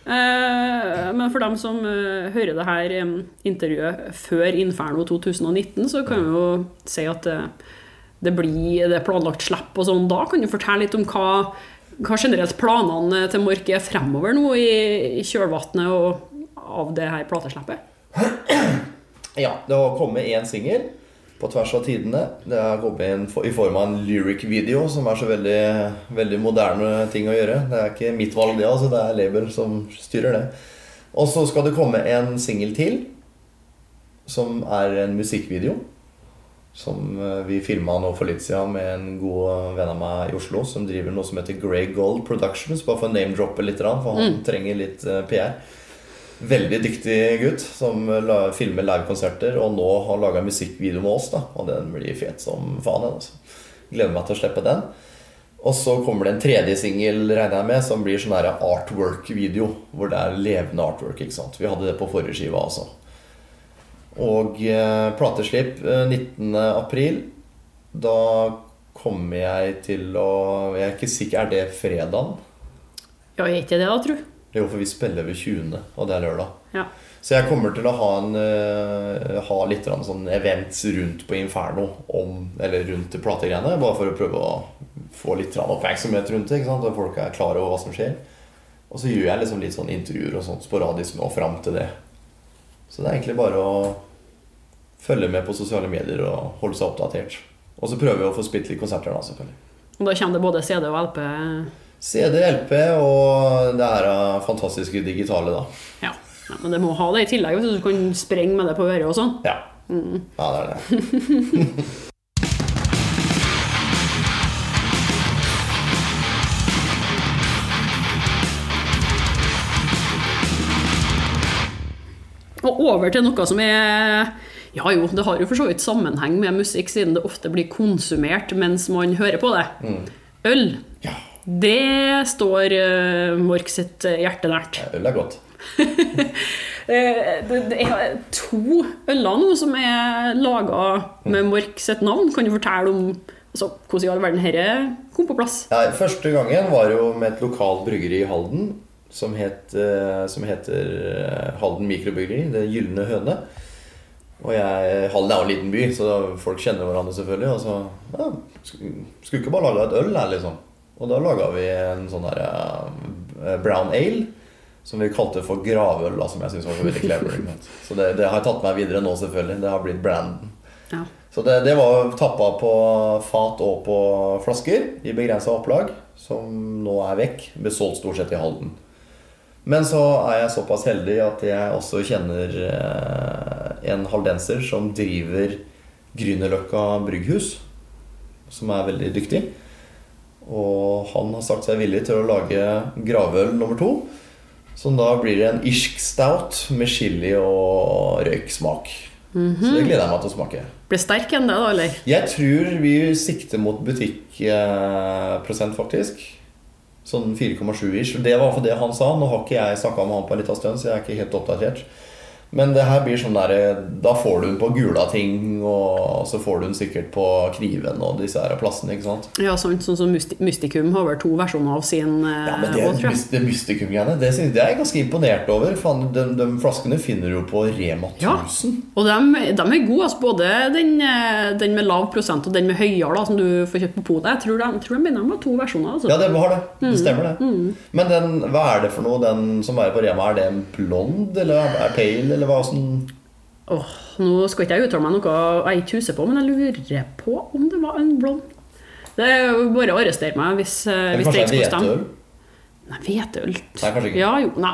Speaker 1: Eh, Men for dem som eh, hører det her eh, intervjuet før Inferno 2019, så kan vi jo si at det, det blir det planlagt slipp og sånn. Da kan du fortelle litt om hva, hva generelt planene til Mork er fremover nå i, i kjølvannet og av det her plateslippet. (clears throat)
Speaker 2: Ja, det har kommet én singel på tvers av tidene. Det har kommet inn i form av en lyric-video, som er så veldig, veldig moderne ting å gjøre. Det er ikke mitt valg, det, altså. Det er label som styrer det. Og så skal det komme en singel til, som er en musikkvideo. Som eh, vi filma nå for litt siden med en god venn av meg i Oslo, som driver noe som heter Grey Gold Productions. Bare for å name-droppe litt, for han trenger litt eh, PR. Veldig dyktig gutt som filmer livekonserter og nå har laga musikkvideo med oss. da Og den blir fet som faen. Altså. Gleder meg til å slippe den. Og så kommer det en tredje singel regner jeg med som blir sånn artwork-video. Hvor det er levende artwork. ikke sant Vi hadde det på forrige skiva også. Og eh, plateslipp eh, 19. april. Da kommer jeg til å Jeg er ikke sikker. Er det fredagen?
Speaker 1: Ja, er ikke det da, tru?
Speaker 2: Jo, for vi spiller ved 20., og det er lørdag.
Speaker 1: Ja.
Speaker 2: Så jeg kommer til å ha, en, eh, ha litt sånn events rundt på Inferno om, Eller rundt plategreiene, bare for å prøve å få litt oppmerksomhet rundt det. ikke? Og folk er klar over hva som skjer. Og så gjør jeg liksom litt sånn intervjuer og sånt sporadisk nå fram til det. Så det er egentlig bare å følge med på sosiale medier og holde seg oppdatert. Og så prøver vi å få spilt litt konserter, da, selvfølgelig.
Speaker 1: Og da kommer det både CD og LP.
Speaker 2: CD, LP og det her er fantastiske digitale, da.
Speaker 1: Ja. ja men det må ha det i tillegg, så du kan sprenge med det på øret og sånn.
Speaker 2: Ja. Ja, det er det. (laughs)
Speaker 1: Og over til noe som er Ja jo, det har jo for så vidt sammenheng med musikk, siden det ofte blir konsumert mens man hører på det. Øl.
Speaker 2: Ja.
Speaker 1: Det står uh, Mork sitt eh, hjerte nært.
Speaker 2: Øl er godt. (laughs)
Speaker 1: Eh, det, er to øler nå som er laga med Mork sitt navn. Kan du fortelle om altså, hvordan i all verden dette kom på plass?
Speaker 2: Ja, første gangen var jo med et lokalt bryggeri i Halden som, het, som heter Halden mikrobryggeri. Det Gylne høne. Og jeg, Halden er jo en liten by, så folk kjenner hverandre selvfølgelig. Og så ja, skulle skulle ikke bare lage et øl her, liksom. Og da laga vi en sånn der eh, brown ale. Som vi kalte for gravøl, da, som jeg syns var veldig clever. Så det, det har jeg tatt meg videre nå, selvfølgelig. Det har blitt branden.
Speaker 1: Ja.
Speaker 2: Så det, det var tappa på fat og på flasker i begrensa opplag, som nå er vekk. Ble solgt stort sett i Halden. Men så er jeg såpass heldig at jeg også kjenner eh, en haldenser som driver Grünerløkka brygghus, som er veldig dyktig. Og han har sagt seg villig til å lage gravøl nummer to. Som da blir en irsk stout med chili og røyksmak. Så det gleder jeg meg til å smake.
Speaker 1: Blir sterk enn det, da, eller?
Speaker 2: Jeg tror vi sikter mot butikkprosent, faktisk. Sånn 4,7-ish. Det var for det han sa. Nå har ikke jeg snakka med han på en liten stund, så jeg er ikke helt oppdatert. Men det her blir sånn der, da får du den på Gulating, og så får du den sikkert på Kniven og disse her plassene. ikke sant?
Speaker 1: Ja, sånn, sånn som Mysti- Mystikum har vel to versjoner av sin eh,
Speaker 2: Ja, men det,
Speaker 1: også,
Speaker 2: det mystikum-greiene, det, det er jeg ganske imponert over. Fan, de, de flaskene finner du på Rema 1000.
Speaker 1: Ja. Og de, de er gode. Altså både den, eh, den med lav prosent og den med høyere, som du får kjøpt på polet. Jeg tror de, jeg tror de begynner med to versjoner. Altså.
Speaker 2: Ja, det har det.
Speaker 1: Mm.
Speaker 2: Det stemmer, det. Men den, hva er det for noe, den som er på Rema? Er det en blond, eller er pale, eller hva som
Speaker 1: Åh, nå skal ikke jeg uttale meg noe jeg ikke husker på, men jeg lurer på om det var en blond. Det er jo bare å arrestere meg hvis, eh, hvis det ikke skulle stemme. Nei, hvetøl. Ja, nei.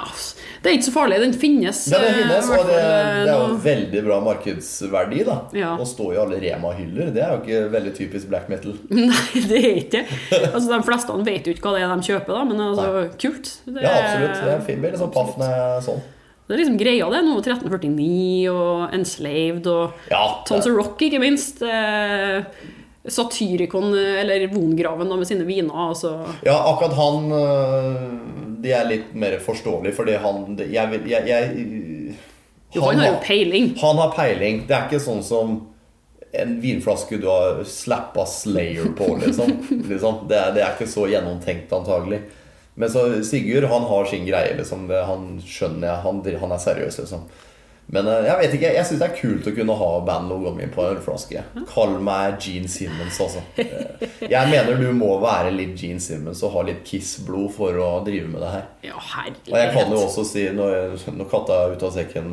Speaker 1: Det er ikke så farlig. Den finnes.
Speaker 2: Ja, det
Speaker 1: eh,
Speaker 2: finnes, og det,
Speaker 1: eh,
Speaker 2: det er jo veldig bra markedsverdi, da.
Speaker 1: Ja.
Speaker 2: Å stå i alle Rema-hyller, det er jo ikke veldig typisk black metal. (laughs)
Speaker 1: Nei, det er ikke. Altså, de fleste vet jo ikke hva det er de kjøper, da, men altså, kult. Det,
Speaker 2: Ja, absolutt. Det er en fin bil. paff når jeg er sånn.
Speaker 1: Det er liksom greia, det. Noe 1349 og Enslaved og
Speaker 2: Ja,
Speaker 1: Tons of Rock, ikke minst. Eh, Satyricon, eller Vongraven, da, med sine viner. Altså.
Speaker 2: Ja, akkurat han øh, De er litt mer forståelige, fordi han Jeg, jeg, jeg
Speaker 1: Jo, han har jo peiling.
Speaker 2: Han har peiling. Det er ikke sånn som en vinflaske du har slappa Slayer på, liksom. (laughs) liksom. Det, er, det er ikke så gjennomtenkt, antagelig. Men så Sigurd, han har sin greie, liksom. Han skjønner jeg. Han, han er seriøs, liksom. Men øh, jeg vet ikke, jeg syns det er kult å kunne ha bandlogoen min på en ølflaske. Kall meg Gene Simmons, altså. Eh, Jeg mener du må være litt Gene Simmons og ha litt Kiss-blod for å drive med det her.
Speaker 1: Ja,
Speaker 2: Og jeg kan jo også si, når, når katta er ute av sekken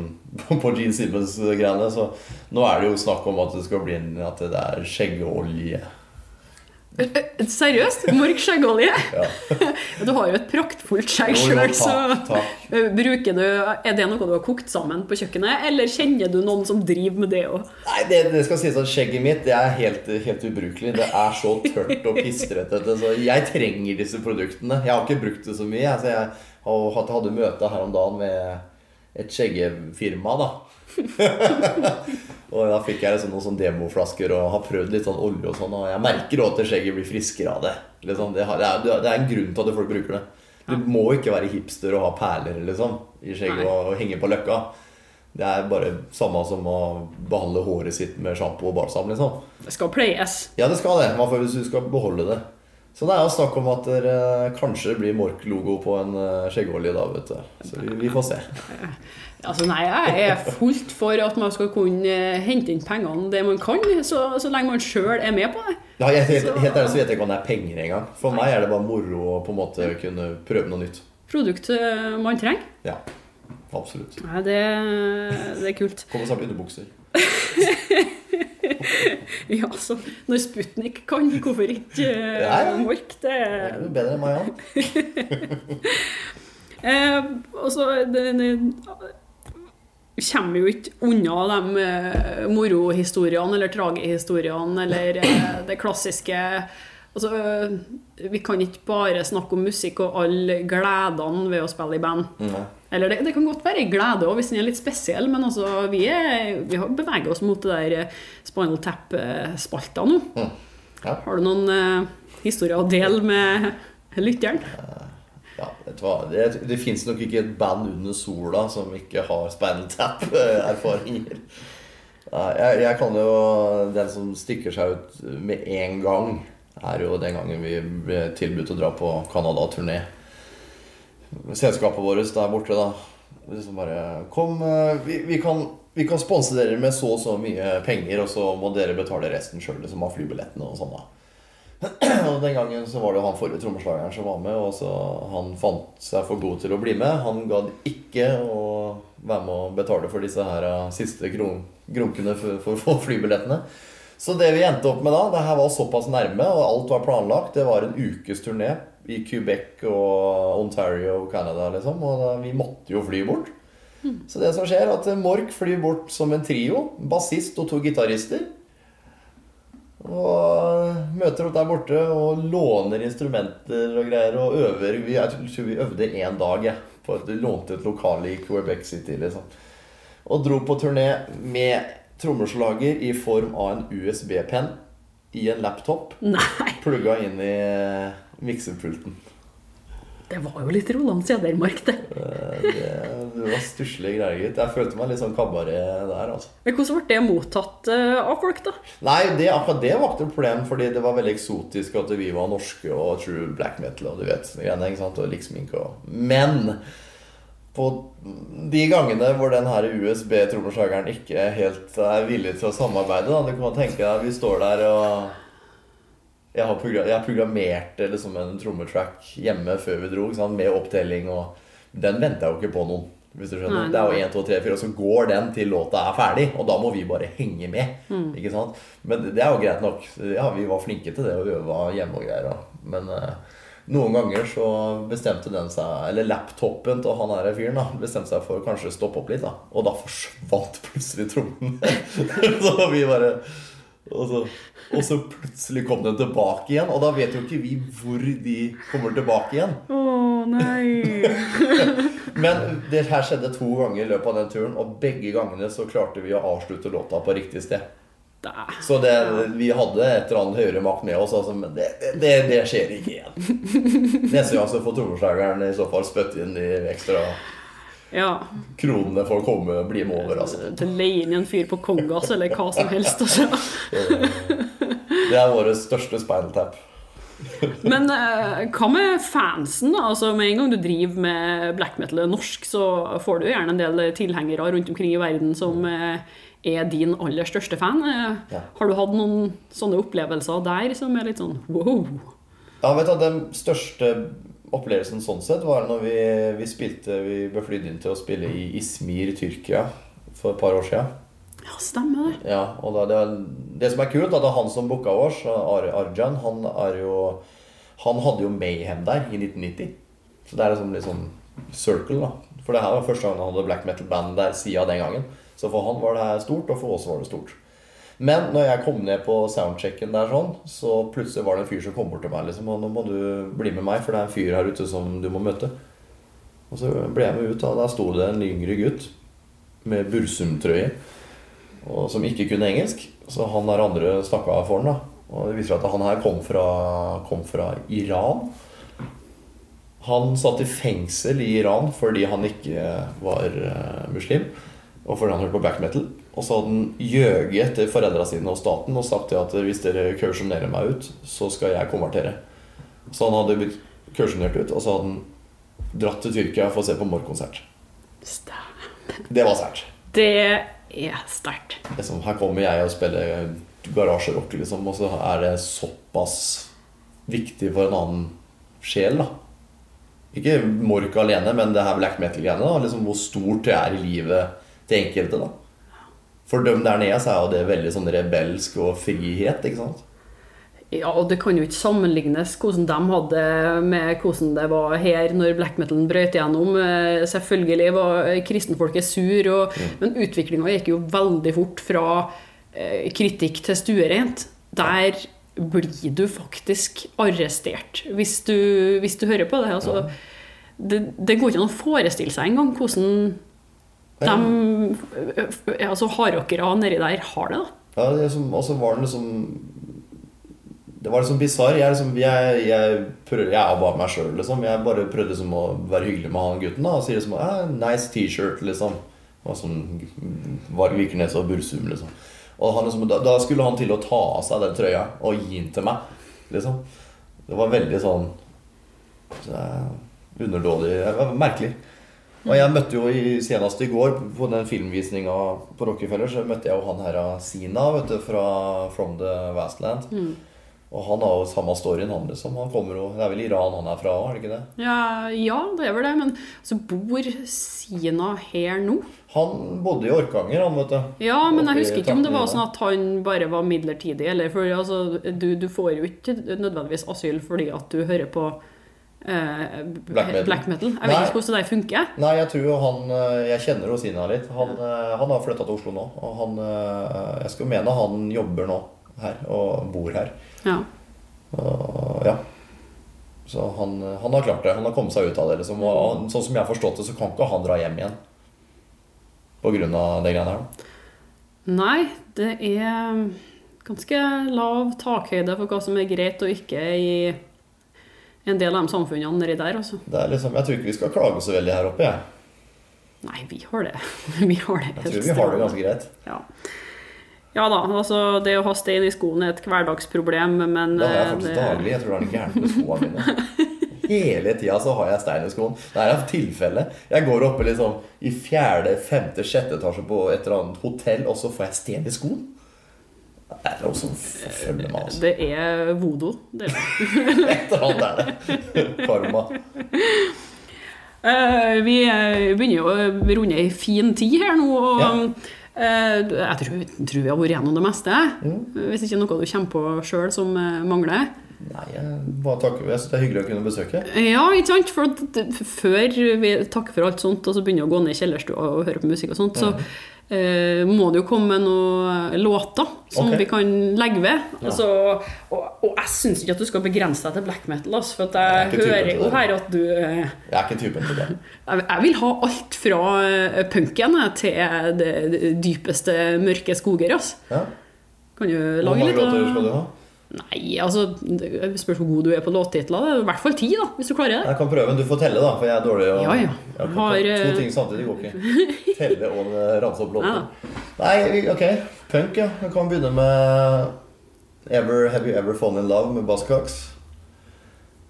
Speaker 2: på Gene Simmons-greiene, så nå er det jo snakk om at det skal bli at det er skjeggeolje.
Speaker 1: Eh, Seriøst? Mørk skjeggolje?
Speaker 2: Ja. (laughs)
Speaker 1: Du har jo et praktfullt skjegg sjøl, så eh, bruker du Er det noe du har kokt sammen på kjøkkenet, eller kjenner du noen som driver med det òg?
Speaker 2: Nei, det, det skal sies at skjegget mitt det er helt, helt ubrukelig. Det er så tørt og pistrete. Så jeg trenger disse produktene. Jeg har ikke brukt det så mye. jeg, jeg hadde møte her om dagen med et skjeggefirma, da. (laughs) og da fikk jeg liksom noen sånne demoflasker og har prøvd litt sånn olje og sånn. Og jeg merker også at skjegget blir friskere av det. Liksom, det, har, det, er, det er en grunn til at folk bruker det. Du må ikke være hipster og ha perler liksom, i skjegget og, og henge på løkka. Det er bare samme som å behandle håret sitt med sjampo og balsam. liksom.
Speaker 1: Det skal pleies.
Speaker 2: Ja, det skal det. Man får, hvis du skal beholde det. Så det er jo snakk om at det kanskje blir Mork-logo på en eh, skjeggolje da, vet du. Så vi, vi får se. (laughs)
Speaker 1: Altså, nei, jeg er fullt for at man skal kunne eh, hente inn pengene det man kan, så, så lenge man sjøl er med på det.
Speaker 2: Ja, jeg, helt, helt ærlig så vet jeg ikke om det er penger engang. For meg er det bare moro å på en måte kunne prøve noe nytt.
Speaker 1: Produkt eh, man trenger.
Speaker 2: Ja, absolutt.
Speaker 1: Nei, det, det er kult.
Speaker 2: Kommer snart underbukser. (laughs) (laughs)
Speaker 1: Ja, så når Sputnik kan, hvorfor ikke uh,
Speaker 2: ja.
Speaker 1: Mork? Det
Speaker 2: Det er jo bedre enn meg. (laughs)
Speaker 1: Eh, og så kommer jo ikke unna de eh, morohistoriene eller tragehistoriene eller eh, det klassiske Altså, eh, vi kan ikke bare snakke om musikk og alle gledene ved å spille i band.
Speaker 2: Nei.
Speaker 1: Eller det, det kan godt være glede òg, hvis den er litt spesiell, men altså, vi, er, vi har beveget oss mot det der eh, Spinal Tap-spalta nå.
Speaker 2: Mm. Ja.
Speaker 1: Har du noen uh, historier å dele med lytteren?
Speaker 2: Ja, vet du hva? Det, det fins nok ikke et band under sola som ikke har Spinal Tap-erfaringer. Jeg, jeg kan jo Den som stikker seg ut med en gang, er jo den gangen vi ble tilbudt å dra på Canada-turné. Selskapet vårt der borte, da. Liksom bare Kom, eh, vi, vi kan vi kan sponse dere med så og så mye penger, og så må dere betale resten sjøl, liksom av flybillettene og sånn, da. (clears throat) Og Den gangen så var det han forrige trommeslageren som var med, og så han fant seg for god til å bli med. Han gadd ikke å være med å betale for disse her eh, siste grunkene for, for, for flybillettene. Så det vi endte opp med da, det her var såpass nærme, og alt var planlagt. Det var en ukes turné i Quebec og Ontario og Canada, liksom. Og da, vi måtte jo fly bort. Så det som skjer, er at Mork flyr bort som en trio. Bassist og to gitarister. Og møter opp der borte og låner instrumenter og greier og øver. Vi, jeg tror vi øvde én dag, jeg. På et, lånte et lokale i Quebec City, liksom. Og dro på turné med trommeslager i form av en USB-penn i en laptop plugga inn i miksepulten.
Speaker 1: Det var jo litt Roland Cedermark, det.
Speaker 2: Eh, Det, det var stusslige greier, gitt. Jeg følte meg litt sånn kabaret der, altså.
Speaker 1: Men Hvordan ble det mottatt eh, av folk, da?
Speaker 2: Nei, det, akkurat det var ikke noe problem, fordi det var veldig eksotisk at vi var norske og true black metal og du vet sånne greiene, ikke sant, og liksminke og Men på de gangene hvor den her USB-trommeslageren ikke helt er villig til å samarbeide, da, du kan tenke deg vi står der og jeg, har program, jeg programmerte liksom en trommetrack hjemme før vi dro, sant, med opptelling og Den jeg jo ikke på noen. Hvis du skjønner.
Speaker 1: Nei,
Speaker 2: Det er jo 1, 2, 3, 4, og så går den til låta er ferdig. Og da må vi bare henge med. Ikke sant? Men det er jo greit nok. Ja, vi var flinke til det og øva hjemme og greier. Men eh, noen ganger så bestemte den seg Eller laptopen til han her fyren da bestemte seg for å kanskje stoppe opp litt. da Og da forsvant plutselig trommen. (laughs) så vi bare og så, og så plutselig kom den tilbake igjen. Og da vet jo ikke vi hvor de kommer tilbake igjen.
Speaker 1: Å nei. (laughs)
Speaker 2: Men det her skjedde to ganger i løpet av den turen, og begge gangene så klarte vi å avslutte låta på riktig sted.
Speaker 1: Da.
Speaker 2: Så det, vi hadde et eller annet høyere makt med oss, altså, men det, det, det skjer ikke igjen. (laughs) Neste gang så får trommeslageren i så fall spytte inn de ekstra
Speaker 1: Ja.
Speaker 2: kronene å komme bli med over. Altså.
Speaker 1: Til leie inn en fyr på Kongas eller hva som helst. Altså.
Speaker 2: Det er vår største spinal tap.
Speaker 1: Men eh, hva med fansen? Altså, med en gang du driver med black metal norsk, så får du gjerne en del tilhengere rundt omkring i verden som eh, er din aller største fan. Eh,
Speaker 2: Ja.
Speaker 1: Har du hatt noen sånne opplevelser der som er litt sånn wow?
Speaker 2: Ja, vet du, Den største opplevelsen sånn sett var når vi, vi spilte Vi ble flydd inn til å spille i Izmir, Tyrkia for et par år siden.
Speaker 1: Ja, stemmer det.
Speaker 2: Ja, og da, det, det som er kult, er at han som booka oss, Ar Arjan, han er jo Han hadde jo Mayhem der i 1990. Så det er liksom litt sånn circle, da. For det her var første gang han hadde black metal-band der siden den gangen. Så for han var det her stort, og for oss var det stort. Men når jeg kom ned på soundchecken der sånn, så plutselig var det en fyr som kom bort til meg liksom, og nå må du bli med meg, for det er en fyr her ute som du må møte. Og så ble jeg med ut, og der sto det en yngre gutt med Bursum-trøye som ikke kunne engelsk. Så han der andre snakka for han da. Og det viser seg at han her kom fra, kom fra Iran. Han satt i fengsel i Iran fordi han ikke var eh, muslim. Og fordi han hørte på black metal. Og så hadde han gjøget etter foreldra sine og staten og sagt at hvis dere kausjonerer meg ut, så skal jeg konvertere. Så han hadde blitt kausjonert ut, og så hadde han dratt til Tyrkia for å se på Mork-konsert. Det var sært.
Speaker 1: Det er sterkt.
Speaker 2: liksom, Her kommer jeg og spiller garasjerock, liksom, og så er det såpass viktig for en annen sjel, da. Ikke Mork alene, men det her black metal-greiene. liksom Hvor stort det er i livet til enkelte. da For dem der nede så er jo det veldig sånn rebelsk og frihet, ikke sant?
Speaker 1: Ja, og det kan jo ikke sammenlignes hvordan de hadde med hvordan det var her når black metalen brøt igjennom. Eh, Selvfølgelig var kristenfolket sur, og, men utviklinga gikk jo veldig fort fra eh, kritikk til stuerent. Der blir du faktisk arrestert hvis du, hvis du hører på det. Altså, det. Det går ikke an å forestille seg engang hvordan de altså, hardrockere nedi der har det. da.
Speaker 2: Ja, det er som, Og så var den liksom Det var liksom bisarr. Jeg, liksom, jeg, jeg, prøvde- jeg bare meg sjøl, liksom. Jeg bare prøvde liksom å være hyggelig med han gutten. da Og sier liksom eh, 'Nice T-shirt', liksom. Og sånn var Vikernes og Bursum, liksom. Og han liksom, da, da skulle han til å ta av seg den trøya og gi den til meg, liksom. Det var veldig sånn så, Underdådig Merkelig. Og jeg møtte jo i, senest i går på den filmvisninga på Rockefeller, så møtte jeg jo han her Sina vet du, fra From the Vastland. Og han har jo samme storyen, han liksom. Han kommer jo, Det er vel Iran han er fra, er det ikke det?
Speaker 1: Ja, ja, det er vel det. Men så bor Sina her nå?
Speaker 2: Han bodde i Orkanger, han, vet du.
Speaker 1: Ja, men jeg husker ikke om det var sånn at han bare var midlertidig. Eller for altså, du, du får jo ikke nødvendigvis asyl fordi at du hører på
Speaker 2: Black metal.
Speaker 1: black metal. Jeg
Speaker 2: Nei.
Speaker 1: vet ikke hvordan det funker.
Speaker 2: Nei, jeg tror han eh, Jeg kjenner jo Sina litt. Han, eh, han har flytta til Oslo nå. Og han eh, Jeg skal mene han jobber nå her og bor her.
Speaker 1: Ja.
Speaker 2: Og, ja. Så han, han har klart det. Han har kommet seg ut av det. Liksom. Og han, sånn som jeg har forstått det, så kan ikke han dra hjem igjen. På grunn av det greiene her.
Speaker 1: Nei, det er ganske lav takhøyde for hva som er greit og ikke i, en del av de samfunnene nedi der, altså.
Speaker 2: Det er liksom, jeg tror ikke vi skal klage så veldig her oppe. Jeg,
Speaker 1: Nei, vi har det. (laughs) Vi har det
Speaker 2: jeg tror vi har det ganske greit.
Speaker 1: Ja. ja da, altså det å ha stein i skoen er et hverdagsproblem, men
Speaker 2: Det har jeg
Speaker 1: eh,
Speaker 2: faktisk
Speaker 1: det-
Speaker 2: daglig. Jeg tror det er gærent med skoene mine. (laughs) Hele tida så har jeg stein i skoen. Det er et tilfelle. Jeg går oppe liksom i fjerde, femte, sjette etasje på et eller annet hotell, og så får jeg stein i skoen. Det er noe som forfølger meg. Altså.
Speaker 1: Det er vodo. Det er. (laughs)
Speaker 2: Et eller annet er det. Karma.
Speaker 1: Uh, vi eh, begynner jo å runde ei fin tid her nå. Og,
Speaker 2: Ja.
Speaker 1: uh, jeg tror, tror vi har vært gjennom det meste.
Speaker 2: Mm.
Speaker 1: Hvis ikke noe du kommer på sjøl som eh, mangler.
Speaker 2: Nei, bare takker. Jeg synes det er hyggelig å kunne besøke.
Speaker 1: Ja, ikke sant? For før vi takker for alt sånt, og så begynner å gå ned i kjellerstua og høre på musikk og sånt, så eh, må det jo komme noen låter som
Speaker 2: okay.
Speaker 1: vi kan legge ved.
Speaker 2: Ja.
Speaker 1: Altså, og, og jeg syns ikke at du skal begrense deg til black metal, altså, for
Speaker 2: Jeg
Speaker 1: jeg hører jo her at du eh,
Speaker 2: Jeg er ikke typen til det. (laughs)
Speaker 1: Jeg jeg vil ha alt fra eh, punken til det det dypeste mørke skoger. Altså.
Speaker 2: Ja.
Speaker 1: Kan du
Speaker 2: Hvor mange låter skal du ha?
Speaker 1: Nei, altså Det spørs hvor god du er på låttitler. Er i hvert fall ti, da, hvis du klarer det.
Speaker 2: Jeg kan prøve, men du får telle, da. For jeg er dårlig å
Speaker 1: Ja, ja.
Speaker 2: Jeg
Speaker 1: Har, eh,
Speaker 2: To ting samtidig går ikke. Telle og eh, ramse opp låter.
Speaker 1: Ja.
Speaker 2: Nei, ok. Punk, ja. Vi kan begynne med Ever, Have You Ever Fallen In Love med Buzzcocks.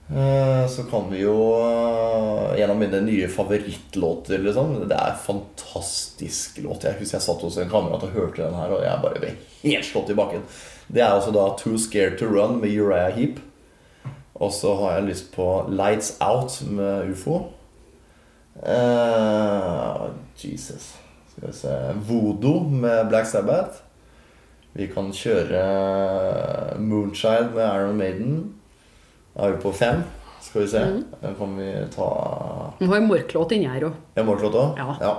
Speaker 2: Eh, Så kan vi jo eh, En av mine nye favorittlåter, liksom. Det er en fantastisk låt. Jeg husker jeg satt hos en kamerat og hørte den her, og jeg bare ble helt slått i bakken. Det er altså da Too Scared To Run med Uriah Heap. Og så har jeg lyst på Lights Out med Ufo. Uh, Jesus. Skal vi se Vodo med Black Sabbath. Vi kan kjøre 'Moonshine' med Iron Maiden. Da er vi på fem. Skal vi se. Da kan vi ta
Speaker 1: Du har morklåt inni her òg.
Speaker 2: en Mork-låt òg?
Speaker 1: Ja.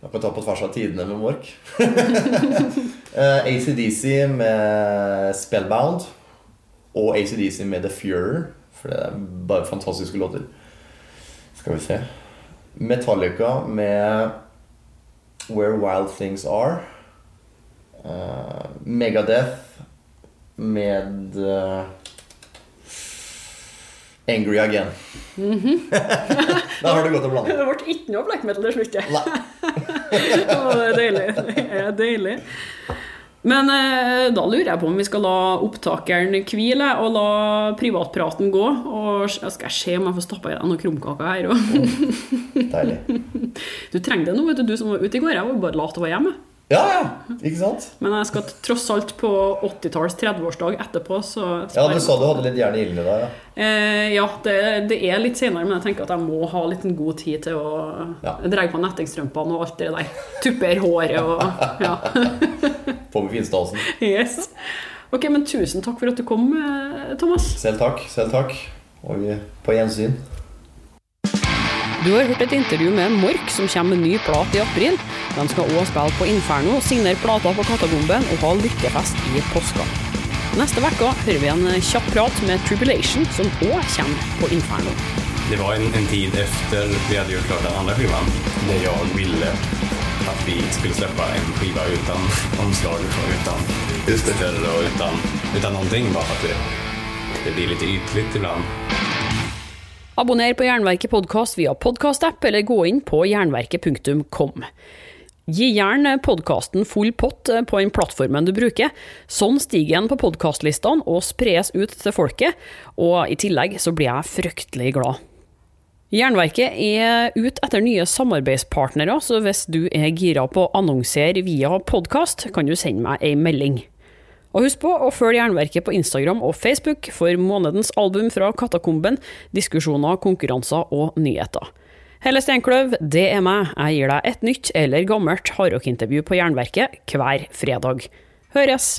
Speaker 2: Da kan vi ta på tvers av tidene med Mork. (laughs) Eh, ACDC med Spellbound. Og ACDC med The Furer. For det er bare fantastiske låter. Skal vi se. Metallica med Where Wild Things Are. Uh, Megadeth med eh, Angry Again. (laughs) da har du godt å blande.
Speaker 1: Det ble ikke noe black metal til slutt. (laughs) det er deilig. Det er deilig. Men eh, da lurer jeg på om vi skal la opptakeren hvile og la privatpraten gå. Og jeg skal jeg se om jeg får stappa i deg noen krumkaker her òg.
Speaker 2: Deilig. (laughs)
Speaker 1: Du trenger det nå, vet du, du som var ute i går. Jeg var bare lat og være hjemme.
Speaker 2: Ja, ja. Ikke sant?
Speaker 1: Men jeg skal tross alt på 80-talls 30-årsdag etterpå, så
Speaker 2: Ja, du sa du hadde litt jern i ilden i dag. Ja.
Speaker 1: Eh, ja, det, det er litt senere, men jeg tenker at jeg må ha litt god tid til å
Speaker 2: Ja.
Speaker 1: dra på nettingstrømpene og alt det der. Tupper håret og Ja. (laughs)
Speaker 2: På med finstasen.
Speaker 1: Yes. Ok, men tusen takk for at du kom, eh, Thomas.
Speaker 2: Selv takk. Selv takk. Og på gjensyn.
Speaker 1: Du har hørt et intervju med Mork, som kommer med ny plat i april. De skal òg spille på Inferno, signere plater på Katagomben og ha lykkefest i påska. Neste uke hører vi en kjapp prat med Tribulation, som òg kommer på Inferno.
Speaker 3: Det var en, en tid etter vi hadde gjort klart den andre skivan der jeg ville at vi skulle slippe en skiva uten omslag og uten utstyr og uten, uten noen ting, bare for at det, det blir litt ytligt iblant.
Speaker 1: Abonner på Jernverket podkast via podkastapp, eller gå inn på jernverket.kom. Gi gjerne podkasten full pott på den plattformen du bruker. Sånn stiger den på podkastlistene og spres ut til folket, og i tillegg så blir jeg fryktelig glad. Jernverket er ute etter nye samarbeidspartnere, så hvis du er gira på å annonsere via podkast, kan du sende meg ei melding. Og husk på å følge Jernverket på Instagram og Facebook for månedens album fra Katakomben, diskusjoner, konkurranser og nyheter. Helle Steinkløv, det er meg. Jeg gir deg et nytt eller gammelt hardrockintervju på Jernverket hver fredag. Høres!